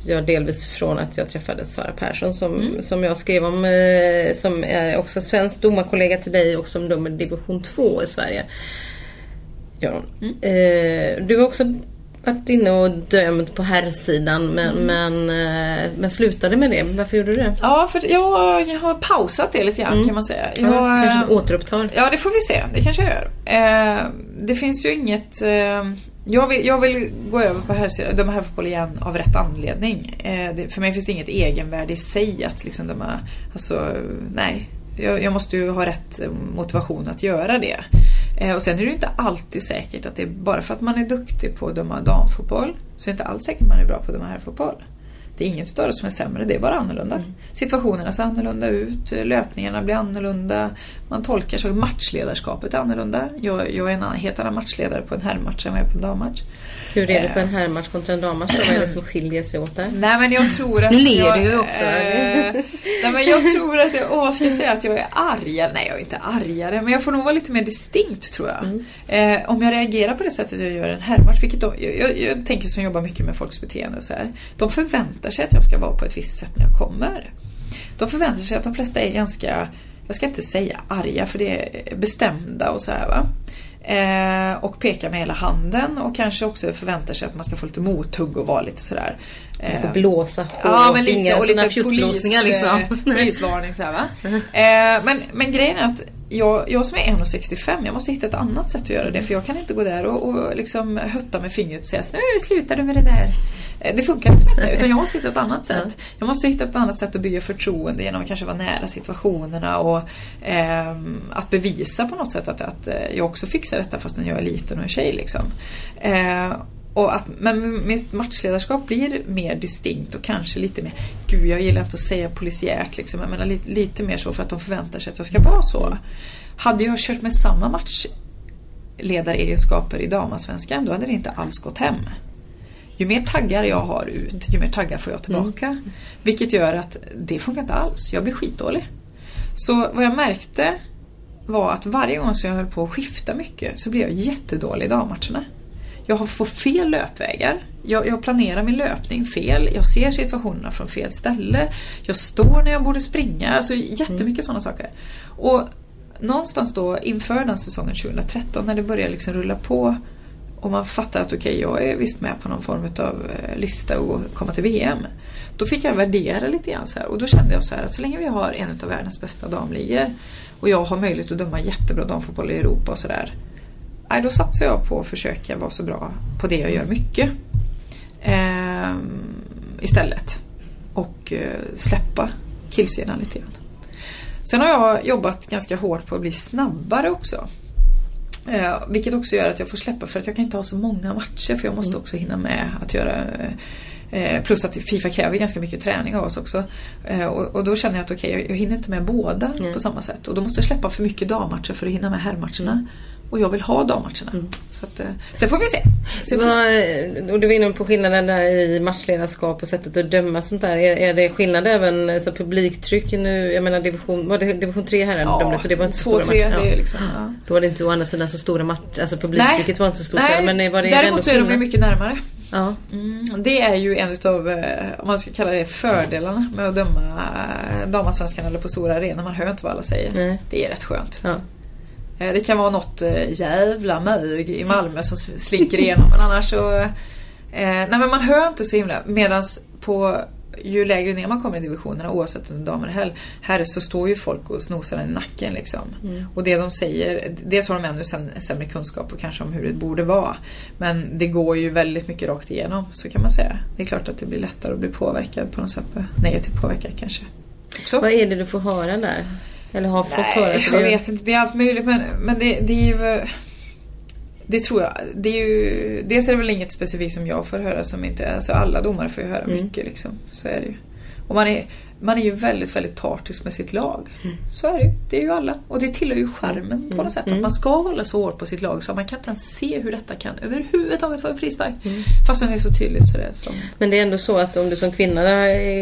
jag delvis från att jag träffade Sara Persson som, Mm. som jag skrev om, eh, som är också svensk domarkollega till dig och som dömer division 2 i Sverige. Hon. Mm. Eh, du har också varit inne och dömt på herrsidan men, men, eh, men slutade med det. Varför gjorde du det? Ja, för jag, jag har pausat det lite grann kan man säga. Jag, Ja, kanske eh, återupptar. Ja, det får vi se. Det kanske jag gör. Eh, det finns ju inget... Eh, jag, vill, jag vill gå över på herrsidan, döma herrfotboll igen av rätt anledning. Eh, det, för mig finns det inget egenvärde i sig att liksom döma... Alltså, nej. Jag, jag måste ju ha rätt eh, motivation att göra det. Eh, och sen är det ju inte alltid säkert att det är bara för att man är duktig på att döma damfotboll så är det inte alls säkert att man är bra på att döma herrfotboll. Det är inget av det som är sämre, det är bara annorlunda. Situationerna ser annorlunda ut, löpningarna blir annorlunda, man tolkar så, matchledarskapet är annorlunda. Jag, jag är en helt annan matchledare på en herrmatch än vad jag är på en dammatch. Hur är det på en herrmatch kontra en dammatch? Vad är det som skiljer sig åt där? Nej men jag tror att Nu ler du ju också. Eh, nej men jag tror att jag, åh, ska jag säga att jag är argare? Nej jag är inte argare men jag får nog vara lite mer distinkt tror jag. Mm. Eh, om jag reagerar på det sättet jag gör en herrmatch, vilket de, jag, jag, jag tänker som jobbar mycket med folks beteende och så här. De förväntar sig att jag ska vara på ett visst sätt när jag kommer. De förväntar sig att de flesta är ganska, jag ska inte säga arga för det är bestämda och så här va. Eh, och pekar med hela handen och kanske också förväntar sig att man ska få lite mothugg och vara lite sådär. Du får Eh, blåsa hår Ja, och men lite, inga och lite fjuttblåsningar polis, liksom. eh, polisvarning så här, va. Eh, men, men grejen är att jag, jag som är 1,65 jag måste hitta ett annat sätt att göra det för jag kan inte gå där och, och liksom hötta med fingret och säga nu slutar du med det där. Eh, Det funkar inte utan jag måste hitta ett annat sätt. Jag måste hitta ett annat sätt att bygga förtroende genom att kanske vara nära situationerna och ehm, att bevisa på något sätt att, att eh, jag också fixar detta fastän jag är liten och en tjej. Liksom. Eh, och att, men mitt matchledarskap blir mer distinkt och kanske lite mer, gud jag gillar inte att säga polisiärt liksom, jag menar lite, lite mer så för att de förväntar sig att jag ska vara så. Hade jag kört med samma matchledaregenskaper i damallsvenskan då hade det inte alls gått hem. Ju mer taggar jag har ut, ju mer taggar får jag tillbaka. Vilket gör att det funkar inte alls, jag blir skitdålig. Så vad jag märkte var att varje gång som jag höll på att skifta mycket så blev jag jättedålig i dammatcherna. Jag får fel löpvägar. Jag, jag planerar min löpning fel. Jag ser situationerna från fel ställe. Jag står när jag borde springa. Alltså jättemycket sådana saker. Och någonstans då inför den säsongen 2013 när det börjar liksom rulla på och man fattar att okej, jag är visst med på någon form av eh, lista och komma till VM. Då fick jag värdera lite grann så här och då kände jag så här att så länge vi har en av världens bästa damligor och jag har möjlighet att döma jättebra damfotboll i Europa och sådär. Nej, då satsar jag på att försöka vara så bra på det jag gör mycket. Ehm, istället. Och eh, släppa killsidan lite grann. Sen har jag jobbat ganska hårt på att bli snabbare också. Eh, vilket också gör att jag får släppa för att jag kan inte ha så många matcher för jag måste också hinna med att göra eh, Plus att Fifa kräver ganska mycket träning av oss också. Eh, och, och då känner jag att okej, jag, jag hinner inte med båda på samma sätt. Och då måste jag släppa för mycket dammatcher för att hinna med herrmatcherna. Och jag vill ha dammatcherna. Så att, eh, sen får vi se. Sen får vi se. Och du var inne på skillnaden där i matchledarskap och sättet att döma sånt där. Är, är det skillnad även så publiktryck nu? Jag menar division, var det division 3 här Ja, dömde så det var inte så två, stora tre, matcher? det Ja. liksom, ja. Då var det inte å andra sidan så stora matcher, alltså publiktrycket var inte så stort nej, men var det däremot så är de mycket närmare. Ja. Mm, det är ju en utav, eh, om man ska kalla det fördelarna med att döma damallsvenskan eller på stora arenor. Man hör inte vad alla säger. Nej. Det är rätt skönt. Ja. Eh, Det kan vara något eh, jävla mög i Malmö som slinker igenom men annars så... Eh, nej men man hör inte så himla... Medans på ju lägre ner man kommer i divisionerna oavsett om det är damer eller herr, så står ju folk och snosar i nacken liksom. Och det de säger, dels har de ännu säm- sämre kunskap och kanske om hur det borde vara. Men det går ju väldigt mycket rakt igenom, så kan man säga. Det är klart att det blir lättare att bli påverkad på något sätt, negativt påverkad kanske. Så. Vad är det du får höra där? Eller har fått höra? Nej, För jag det- vet inte. Det är allt möjligt men, men det, det är ju... Det tror jag. Det är ju, dels är det väl inget specifikt som jag får höra som inte... Alltså alla domare får ju höra Mm. mycket liksom. Så är det ju. Och man är, man är ju väldigt, väldigt partisk med sitt lag. Mm. Så är det ju. Det är ju alla. Och det tillhör ju charmen på något sätt. Att man ska hålla så hårt på sitt lag så man kan inte ens se hur detta kan överhuvudtaget vara en frispark. Mm. Fastän det är så tydligt så det som... Men det är ändå så att om du som kvinna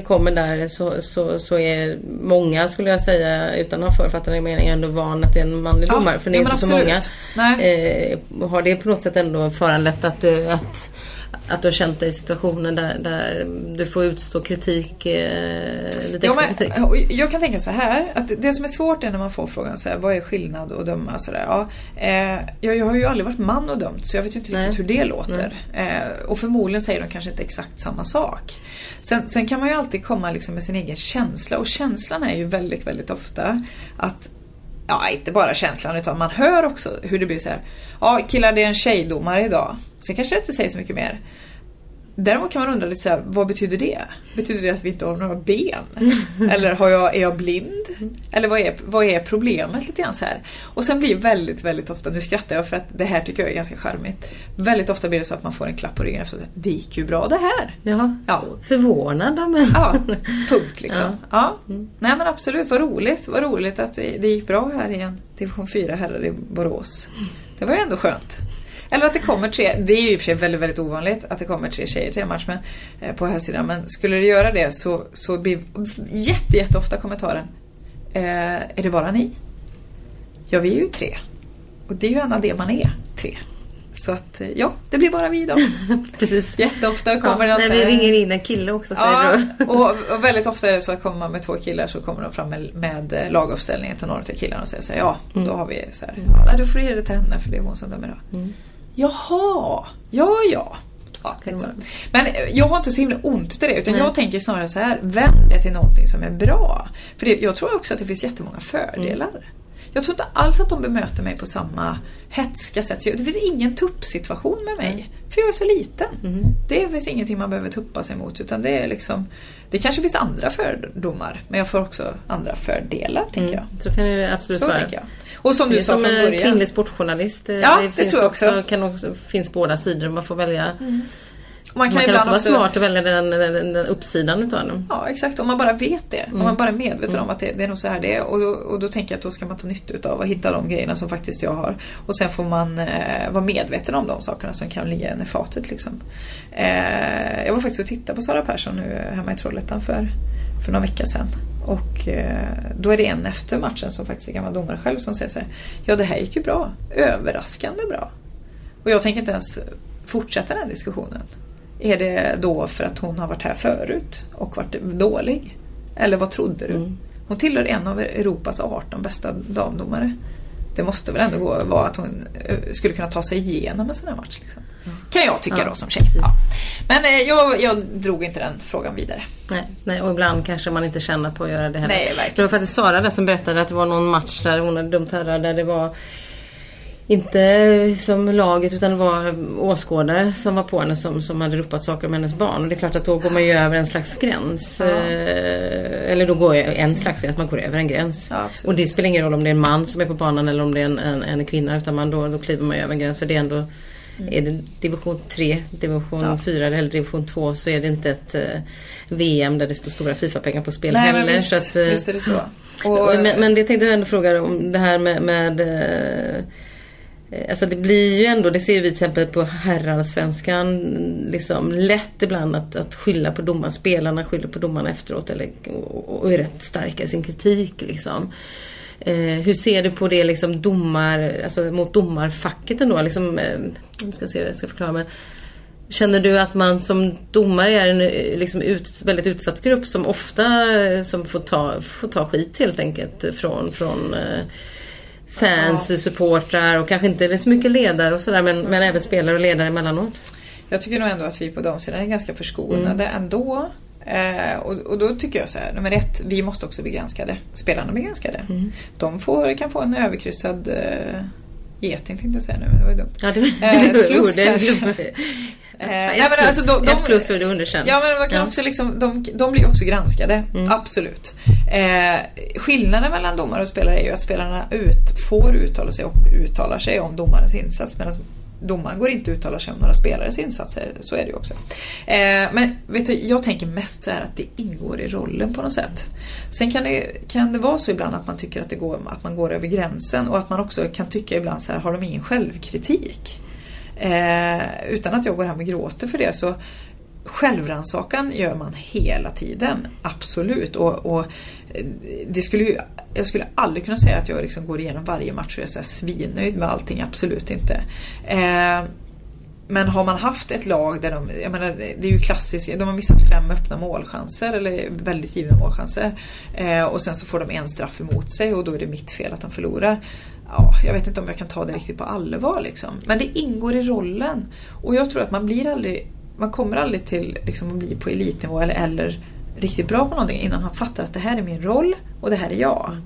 kommer där så, så, så är många skulle jag säga utan att ha författande mening ändå van att det är en manlig Ja, domare. För det är ja, inte så absolut. många. Nej. Eh, har det på något sätt ändå föranlett att, eh, att, att du har känt dig i situationer där, där du får utstå kritik, eh, lite Ja, extra men, kritik? och jag kan tänka så här att det som är svårt är när man får frågan så här, vad är skillnad att döma? Så där, ja, eh, jag, jag har ju aldrig varit man och dömt så jag vet ju inte Nej. riktigt hur det låter. Eh, och förmodligen säger de kanske inte exakt samma sak. Sen, sen kan man ju alltid komma liksom med sin egen känsla och känslan är ju väldigt, väldigt ofta att Ja, inte bara känslan utan man hör också hur det blir så här. Ja, killar det är en tjejdomare idag. Sen kanske det inte säger så mycket mer. Däremot kan man undra lite så här, vad betyder det? Betyder det att vi inte har några ben? Eller har jag, är jag blind? Eller vad är, vad är problemet lite grann så här? Och sen blir väldigt, väldigt ofta, nu skrattar jag för att det här tycker jag är ganska charmigt. Väldigt ofta blir det så att man får en klapp på ryggen att det gick ju bra det här. Jaha. Ja. Förvånad men... Ja, punkt liksom. Ja. Nej men absolut, vad roligt. Vad roligt att det, det gick bra här i en division 4 herrar i Borås. Det var ju ändå skönt. Eller att det kommer tre, det är ju i och för sig väldigt, väldigt ovanligt att det kommer tre tjejer till en match men, eh, på här sidan. Men skulle det göra det så, så blir jätte, jätte ofta kommentaren eh, Är det bara ni? Ja, vi är ju tre. Och det är ju gärna det man är, tre. Så att eh, ja, det blir bara vi idag. Precis. Jätteofta Ja, kommer de när vi ringer in en kille också säger Ja, och, och väldigt ofta är det så att kommer man med två killar så kommer de fram med, med eh, laguppställningen till några av killarna och säger så här, ja, Mm. då har vi så här, ja, du får ge det till henne för det är hon som dömer då. Jaha, ja ja. ja liksom. Men eh, jag har inte så himla ont i det utan Nej. jag tänker snarare så här, vänd det till någonting som är bra. För det, jag tror också att det finns jättemånga fördelar. Mm. Jag tror inte alls att de bemöter mig på samma hetska sätt. Så Det finns ingen tuppsituation med mig. För jag är så liten. Mm. Det finns ingenting man behöver tuppa sig mot. Utan det är liksom Det kanske finns andra fördomar. Men jag får också andra fördelar, tänker jag. Så kan det absolut Så vara. Och som Det du sa som från början. kvinnlig sportjournalist. eh, Ja, det finns tror jag också. Kan också finns båda sidor. Man får välja. Man kan, Man kan också vara smart och välja den, den, den, uppsidan utav den. Ja exakt, om man bara vet det. Om Mm. man bara är medveten om att det, det är nog så här det är. Och då, och då tänker jag att då ska man ta nytta utav och hitta de grejerna som faktiskt jag har. Och sen får man eh, vara medveten om de sakerna som kan ligga en i fatet. Liksom. Eh, jag var faktiskt och tittade på Sara Persson nu hemma i Trollhättan för, för några veckor sedan. Och eh, då är det en efter matchen som faktiskt är gammal domare själv som säger så här. Ja det här gick ju bra. Överraskande bra. Och jag tänker inte ens fortsätta den diskussionen. Är det då för att hon har varit här förut och varit dålig? Eller vad trodde du? Hon tillhör en av Europas 18 bästa damdomare. Det måste väl ändå gå vara att hon eh, skulle kunna ta sig igenom en sån här match. Liksom. Kan jag tycka Ja, då som tjej. Ja. Men eh, jag, jag drog inte den frågan vidare. Nej, nej, och ibland kanske man inte känner på att göra det heller. Nej, verkligen. Det var faktiskt Sara där som berättade att det var någon match där hon hade dömt herrar där det var inte som laget utan det var åskådare som var på henne som, som hade ropat saker om hennes barn. Och det är klart att då går man ju över en slags gräns. Eh, eller då går jag en slags gräns, man går över en gräns. Ja, och det spelar ingen roll om det är en man som är på banan eller om det är en, en, en kvinna utan man då, då kliver man ju över en gräns för det är ändå Är det division 3, division Mm. Ja. 4 eller division 2 så är det inte ett eh, VM där det står stora Fifa-pengar på spel Nej heller. men visst, så att, eh, visst är det så. Och, men, men det tänkte jag ändå fråga om det här med, med eh, Alltså det blir ju ändå, det ser vi till exempel på herrallsvenskan, liksom lätt ibland att, att skylla på domaren. Spelarna skyller på domarna efteråt eller, och, och är rätt starka i sin kritik. Liksom. Eh, hur ser du på det liksom domar, alltså mot domarfacket ändå? Liksom, eh, jag ska se hur jag ska förklara men Känner du att man som domare är en eh, liksom ut, väldigt utsatt grupp som ofta eh, som får, ta, får ta skit helt enkelt från, från eh, fans, och supportrar och kanske inte så mycket ledare och sådär men, men även spelare och ledare emellanåt? Jag tycker nog ändå att vi på damsidan är ganska förskonade ändå. Eh, och, och då tycker jag så här, nummer ett, vi måste också bli granskade. Spelarna blir granskade. De får, kan få en överkryssad eh, geting tänkte jag säga nu, men det var ju dumt. Ja, det, Eh, det, plus det, kanske. Eh, nej, men plus, alltså de- de- ett plus och du underkänd. Ja men man kan Ja. också liksom, de, de blir också granskade. Mm. Absolut. Eh, skillnaden mellan domare och spelare är ju att spelarna ut, får uttala sig och uttalar sig om domarens insats. Medan domaren går inte att uttala sig om några spelares insatser. Så är det ju också. Eh, men vet du, jag tänker mest så här att det ingår i rollen på något sätt. Sen kan det, kan det vara så ibland att man tycker att, det går, att man går över gränsen och att man också kan tycka ibland så här, har de ingen självkritik? Eh, utan att jag går hem och gråter för det så Självrannsakan gör man hela tiden, absolut. Och, och det skulle ju, jag skulle aldrig kunna säga att jag liksom går igenom varje match och är så här svinnöjd med allting, absolut inte. Eh, men har man haft ett lag där de, jag menar det är ju klassiskt, de har missat fem öppna målchanser eller väldigt givna målchanser. Eh, och sen så får de en straff emot sig och då är det mitt fel att de förlorar. Ja, jag vet inte om jag kan ta det riktigt på allvar liksom. Men det ingår i rollen. Och jag tror att man blir aldrig, man kommer aldrig till liksom, att bli på elitnivå eller, eller riktigt bra på någonting innan han fattar att det här är min roll och det här är jag.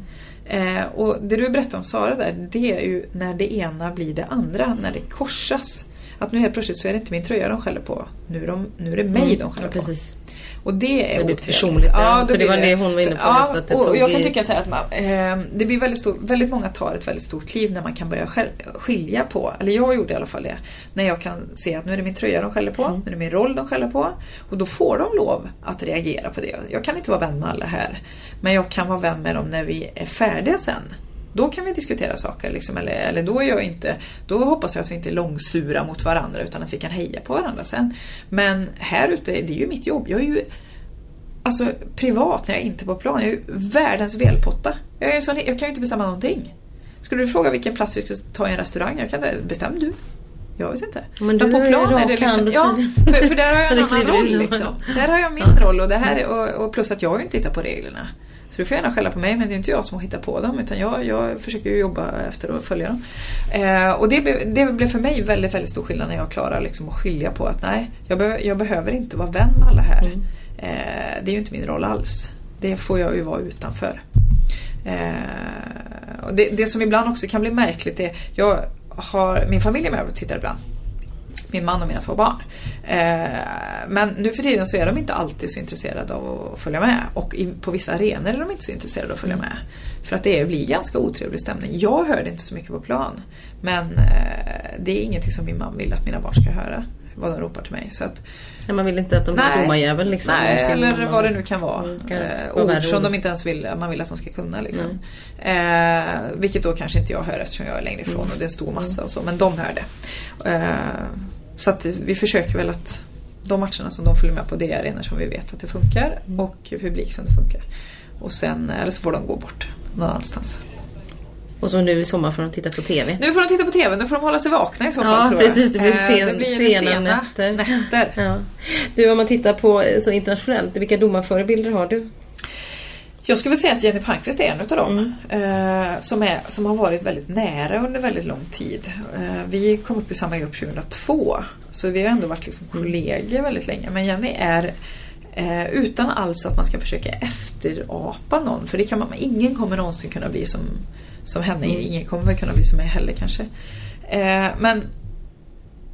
Eh, och det du berättade om Sara där, det är ju när det ena blir det andra, när det korsas. Att nu helt plötsligt så är det inte min tröja de skäller på. Nu är, de, nu är det mig de Ja, skäller på. precis. Och det är otrevligt. personligt, ja. För det var det hon var inne på Ja, just, att det och, tog jag kan i- tycka så att man, eh, det blir väldigt, stor, väldigt många tar ett väldigt stort kliv när man kan börja skilja på, eller jag gjorde i alla fall det, när jag kan se att nu är det min tröja de skäller på, Mm. nu är det min roll de skäller på och då får de lov att reagera på det. Jag kan inte vara vän med alla här, men jag kan vara vän med dem när vi är färdiga sen. Då kan vi diskutera saker. Liksom, eller, eller då, är jag inte, då hoppas jag att vi inte är långsura mot varandra utan att vi kan heja på varandra sen. Men här ute, det är ju mitt jobb. Jag är ju Alltså privat när jag är inte är på plan. Jag är ju världens velpotta. Jag, är sån, jag kan ju inte bestämma någonting. Skulle du fråga vilken plats vi ska ta i en restaurang? Jag kan inte, bestäm du. Jag vet inte. Men du på plan är det liksom, ja, för, för där har jag en annan roll. Liksom. Där har jag min roll och, det här, är- och, och plus att jag har ju inte hittat på reglerna. Så du får gärna skälla på mig men det är inte jag som har hittat på dem utan jag, jag försöker ju jobba efter att följa dem. Eh, och det, det blev för mig väldigt, väldigt stor skillnad när jag klarar liksom att skilja på att nej, jag, be, jag behöver inte vara vän med alla här. Eh, det är ju inte min roll alls. Det får jag ju vara utanför. Eh, och det, det som ibland också kan bli märkligt är, jag har, min familj är med och tittar ibland. Min man och mina två barn. Eh, men nu för tiden så är de inte alltid så intresserade av att följa med. Och på vissa arenor är de inte så intresserade av att följa med. För att det blir ganska otrevlig stämning. Jag hör det inte så mycket på plan. Men eh, det är ingenting som min man vill att mina barn ska höra. Vad de ropar till mig. Så att, Ja, man vill inte att de blir Nej. domarjävel liksom. Nej, eller mamma. vad det nu kan vara. Mm, kan eh, ord som de inte ens vill, man vill att de ska kunna. Liksom. Eh, vilket då kanske inte jag hör eftersom jag är längre ifrån Mm. och det är en stor massa och så. Men de hör det. Eh, så att vi försöker väl att de matcherna som de följer med på det är arenor som vi vet att det funkar Mm. och publik som det funkar. Och sen, eller så får de gå bort någon annanstans. Och så nu i sommar får de titta på TV. Nu får de titta på TV, nu får de hålla sig vakna i så fall Ja, tror jag. precis, det blir Eh, sen- det blir sena sena nätter. nätter. Ja. Du, om man tittar på eh, så internationellt, vilka domarförebilder har du? Jag skulle säga att Jenny Palmqvist är en utav dem. Mm. Eh, som, är, som har varit väldigt nära under väldigt lång tid. Eh, vi kom upp i samma grupp 2002. Så vi har ändå varit liksom Mm. kollegor väldigt länge. Men Jenny är eh, utan alls att man ska försöka efterapa någon. För det kan man, ingen kommer någonsin kunna bli som, som henne. Mm. Ingen kommer kunna bli som mig heller kanske. Eh, men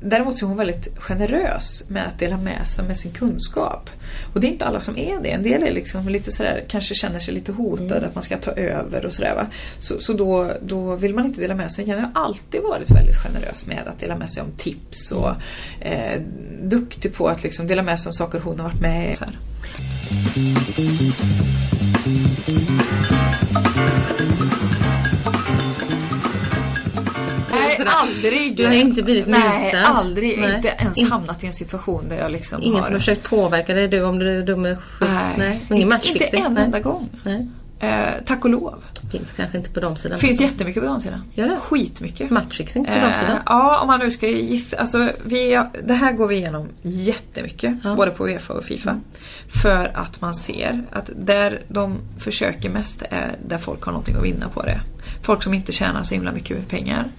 Däremot så är hon väldigt generös med att dela med sig med sin kunskap. Och det är inte alla som är det. En del är liksom lite sådär, kanske känner sig lite hotade att man ska ta över och sådär. Va? Så, så då, då vill man inte dela med sig. Jag har alltid varit väldigt generös med att dela med sig om tips och eh, duktig på att liksom dela med sig om saker hon har varit med i. aldrig. Du har inte blivit Nej, mutad? aldrig. Nej. Inte ens In- hamnat i en situation där jag liksom Ingen har... som har försökt påverka dig, du om du är dum är schysst? Nej. Ingen inte, matchfixing? inte en Nej. enda gång. Nej. Eh, tack och lov. Finns kanske inte på de sidan. Finns jättemycket på damsidan. Gör det? Skitmycket. Matchfixing på Eh, de sidan? ja, om man nu ska gissa. Alltså, vi, det här går vi igenom jättemycket. Ja. Både på Uefa och Fifa. För att man ser att där de försöker mest är där folk har någonting att vinna på det. Folk som inte tjänar så himla mycket pengar.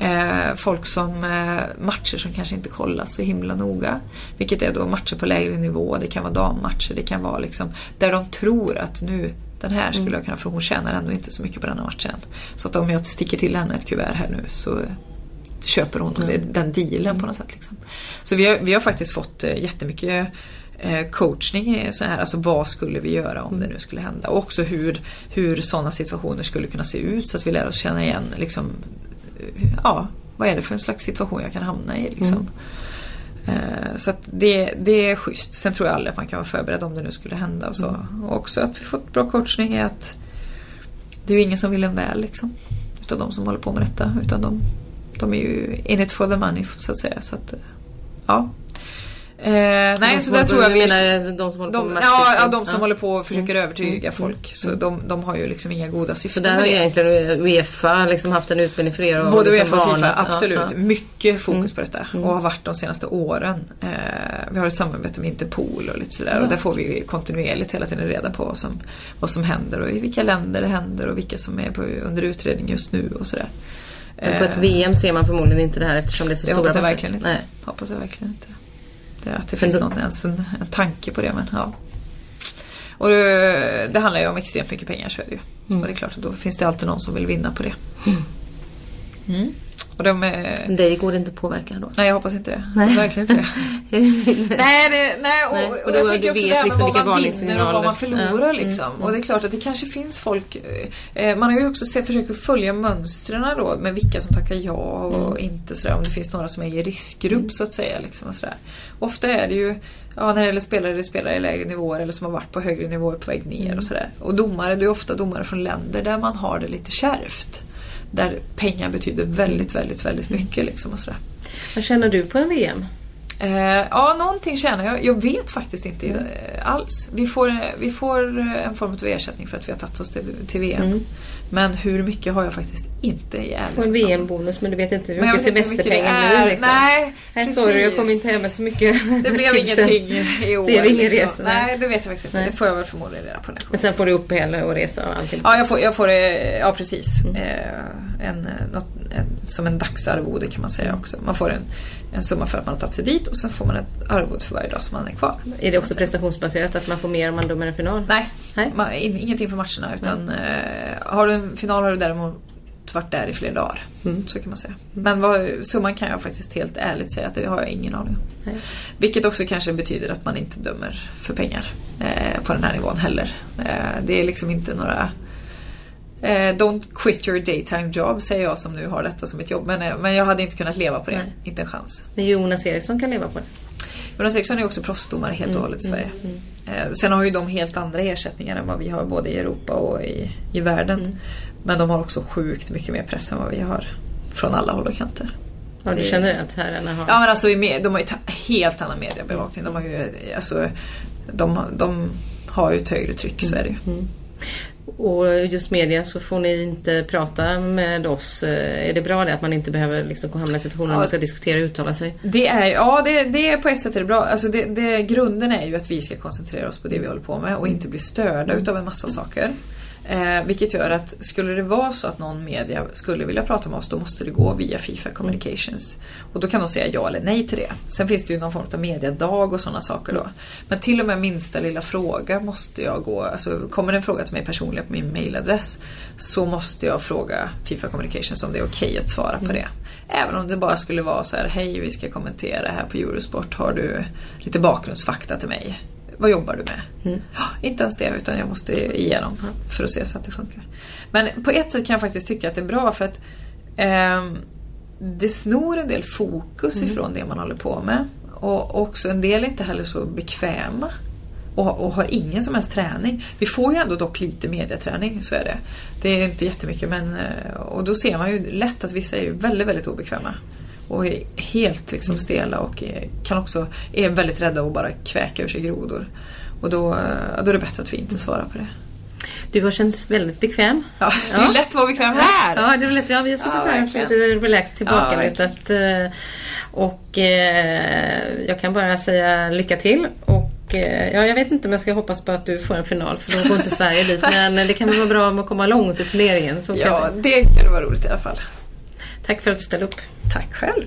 Eh, folk som eh, matcher som kanske inte kollas så himla noga. Vilket är då matcher på lägre nivå. Det kan vara dammatcher. Det kan vara liksom där de tror att nu den här skulle jag kunna, för hon tjänar ändå inte så mycket på den här matchen. Så att om jag sticker till henne ett kuvert här nu så köper hon det, den dealen på något sätt. Liksom. Så vi har, vi har faktiskt fått eh, jättemycket eh, coachning i så här, alltså vad skulle vi göra om det nu skulle hända och också hur, hur sådana situationer skulle kunna se ut så att vi lär oss känna igen liksom, ja, vad är det för en slags situation jag kan hamna i liksom. Eh, Så att det, det är schysst. Sen tror jag aldrig att man kan vara förberedd om det nu skulle hända och så. Och också att vi fått bra coachning är att det är ju ingen som vill en väl liksom. Utav de som håller på med detta. Utan de, de är ju in it for the money så att säga. Så att, eh, ja. Eh, nej, så där tror jag vi... menar de som håller på med ja, ja, de som Ja. håller på och försöker övertyga Mm. folk. Så de, de har ju liksom inga goda Så syften där med har det. egentligen Uefa liksom haft en utbildning för er? och Både liksom Uefa och Fifa, absolut. ja. Mycket fokus på detta och har varit de senaste åren. Eh, vi har ett samarbete med Interpol och lite sådär och där får vi kontinuerligt hela tiden reda på vad som, vad som händer och i vilka länder det händer och vilka som är på, under utredning just nu och sådär. Men på ett VM ser man förmodligen inte det här eftersom det är så det stora hoppas jag verkligen inte. Nej. Hoppas jag verkligen inte. Det, att det finns då- någon, ens en, en tanke på det men ja. Och det, det handlar ju om extremt mycket pengar så är det ju. Mm. Och det är klart att då finns det alltid någon som vill vinna på det. Mm. Och de är... Dig går det inte att påverka då? Nej jag hoppas inte det. Nej. Verkligen inte det. nej, det, nej, och, Nej, och, och jag du tänker också det här med liksom vad man vinner och vad man förlorar Ja. liksom. Mm, Och det är klart att det kanske finns folk eh, Man har ju också sett, försökt följa mönstren då med vilka som tackar ja och Mm. inte sådär. Om det finns några som är i riskgrupp så att säga. Liksom, och sådär. Ofta är det ju Ja, när det gäller spelare, det spelare i lägre nivåer eller som har varit på högre nivåer på väg ner Mm. och sådär. Och domare, det är ofta domare från länder där man har det lite kärvt. Där pengar betyder väldigt, väldigt, väldigt mycket liksom och sådär. Vad känner du på en VM? Eh, ja, någonting känner jag. Jag vet faktiskt inte eh, alls. Vi får, vi får eh, en form av ersättning för att vi har tagit oss till, till VM. Men hur mycket har jag faktiskt inte i Mm. På en. VM-bonus men du vet inte hur mycket är. blir liksom. Nej, Nej, sorry, jag kom precis. inte hem med så mycket Det blev ingenting i år. Det blev ingen liksom. resa, nej. Det vet jag faktiskt inte. Nej. Det får jag väl förmodligen reda på när jag Men sen får du uppehälle och resa och allting. Ja, jag får, jag får det, ja precis. Mm. Eh, en, eh, något, en, som en dagsarvode kan man säga också. Man får en, en summa för att man har tagit sig dit och sen får man ett arvode för varje dag som man är kvar. Är det också prestationsbaserat att man får mer om man dömer en final? Nej. Man, in, ingenting för matcherna utan eh, har du en final har du däremot varit där i flera dagar. Mm. Så kan man säga. Men vad, summan kan jag faktiskt helt ärligt säga att det har jag ingen aning om. Nej. Vilket också kanske betyder att man inte dömer för pengar eh, på den här nivån heller. Eh, det är liksom inte några eh, Don't quit your daytime job säger jag som nu har detta som ett jobb. Men, eh, men jag hade inte kunnat leva på det. Nej. Inte en chans. Men Jonas Eriksson kan leva på det. Jonas Eriksson är också proffsdomare helt och hållet i Sverige. Eh, Sen har ju de helt andra ersättningar än vad vi har både i Europa och i, i världen. Men de har också sjukt mycket mer press än vad vi har. Från alla håll och kanter. Ja, du Det- känner att herrarna har... Ja men alltså de har ju helt annan mediebevakning. De har ju, alltså, de, de har ju ett högre tryck, så är det ju. Och just media så får ni inte prata med oss. Eh, Är det bra det att man inte behöver liksom hamna i situationer när man ska diskutera och uttala sig? Det är, ja, det, det är på ett sätt är det bra. Alltså det, det, grunden är ju att vi ska koncentrera oss på det vi håller på med och inte bli störda utav en massa saker. Eh, vilket gör att skulle det vara så att någon media skulle vilja prata med oss då måste det gå via Fifa Communications. Och då kan de säga ja eller nej till det. Sen finns det ju någon form av mediadag och sådana saker då. Men till och med minsta lilla fråga måste jag gå, alltså kommer det en fråga till mig personligen på min mailadress så måste jag fråga Fifa Communications om det är okej att svara på det. Även om det bara skulle vara så här, hej vi ska kommentera här på Eurosport, har du lite bakgrundsfakta till mig? Vad jobbar du med? Ja, inte ens det utan jag måste igenom för att se så att det funkar. Men på ett sätt kan jag faktiskt tycka att det är bra för att ehm, det snor en del fokus ifrån det man håller på med. Och också en del är inte heller så bekväma. Och, och har ingen som helst träning. Vi får ju ändå dock lite mediaträning, så är det. Det är inte jättemycket men eh, och då ser man ju lätt att vissa är väldigt, väldigt obekväma. Och är helt liksom stela och är, kan också är väldigt rädda att bara kväka ur sig grodor. Och då, då är det bättre att vi inte svarar på det. Du har känts väldigt bekväm. Ja, det är Ja. lätt att vara bekväm här! Ja, det är lätt. Ja, vi har suttit Ja, här verkligen. lite relaxed Ja, tillbakalutat. eh, och eh, jag kan bara säga lycka till. Och eh, ja, jag vet inte om jag ska hoppas på att du får en final för då går inte Sverige dit. Men det kan väl vara bra om att komma långt i turneringen. Så Ja, det kan vara roligt i alla fall. Tack för att du ställde upp. Tack själv!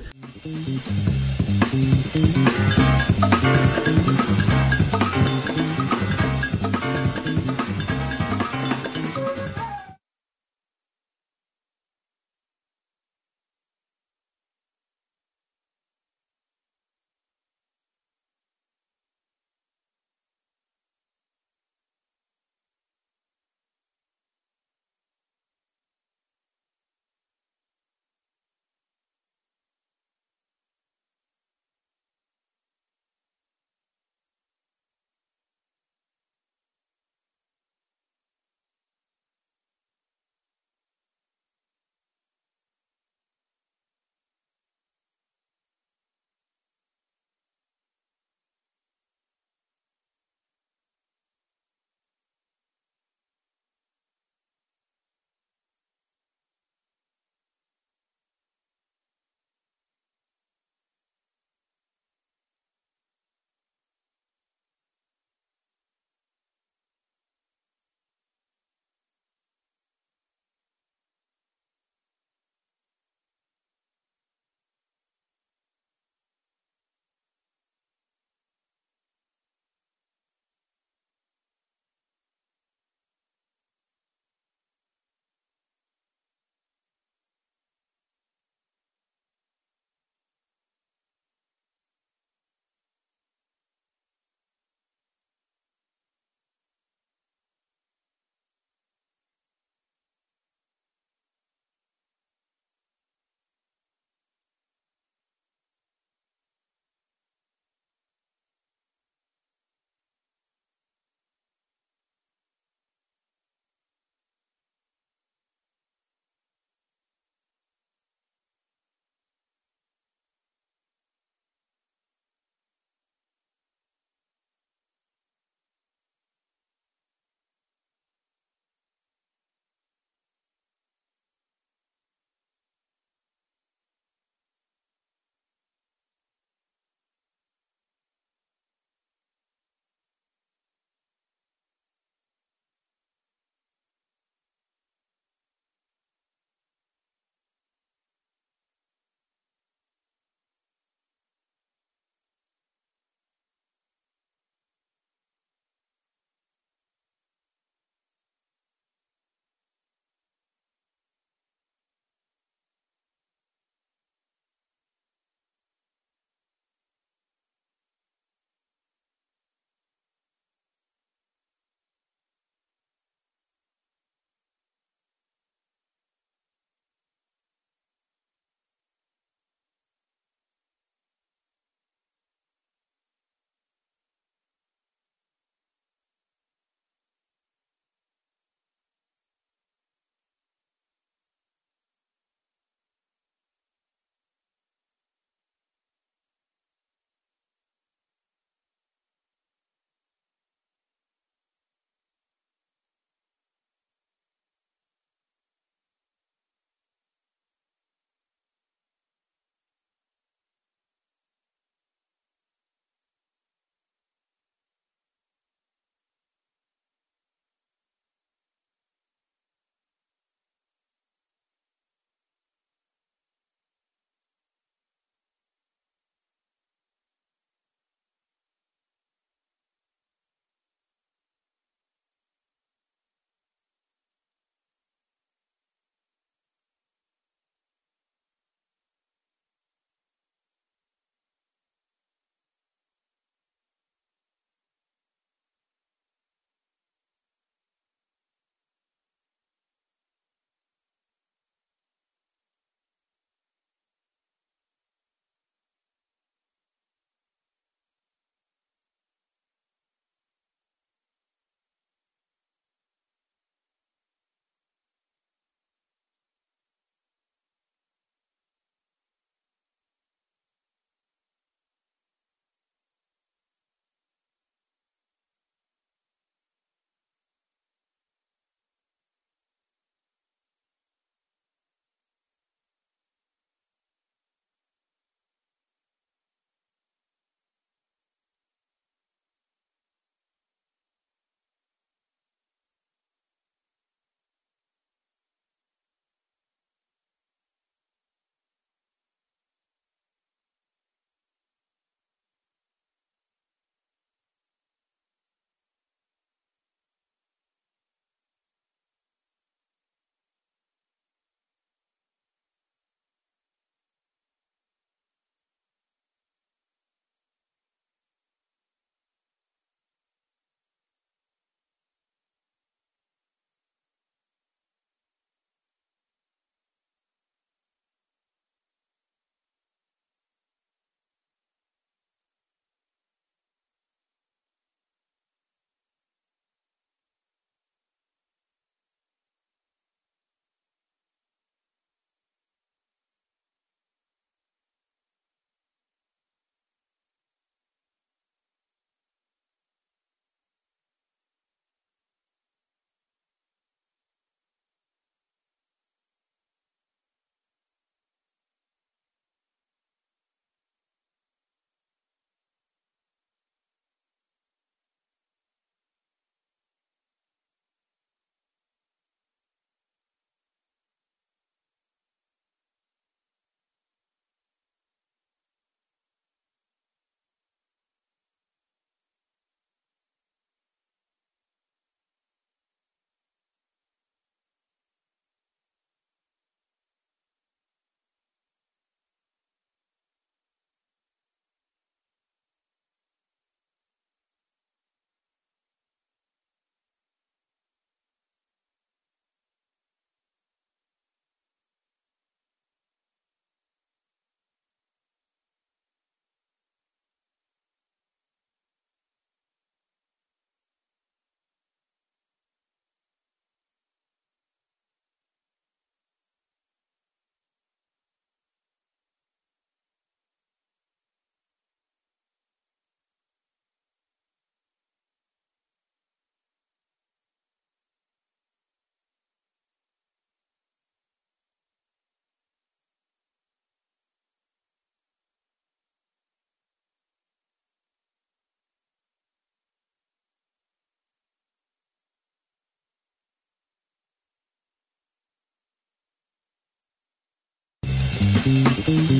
Thank you.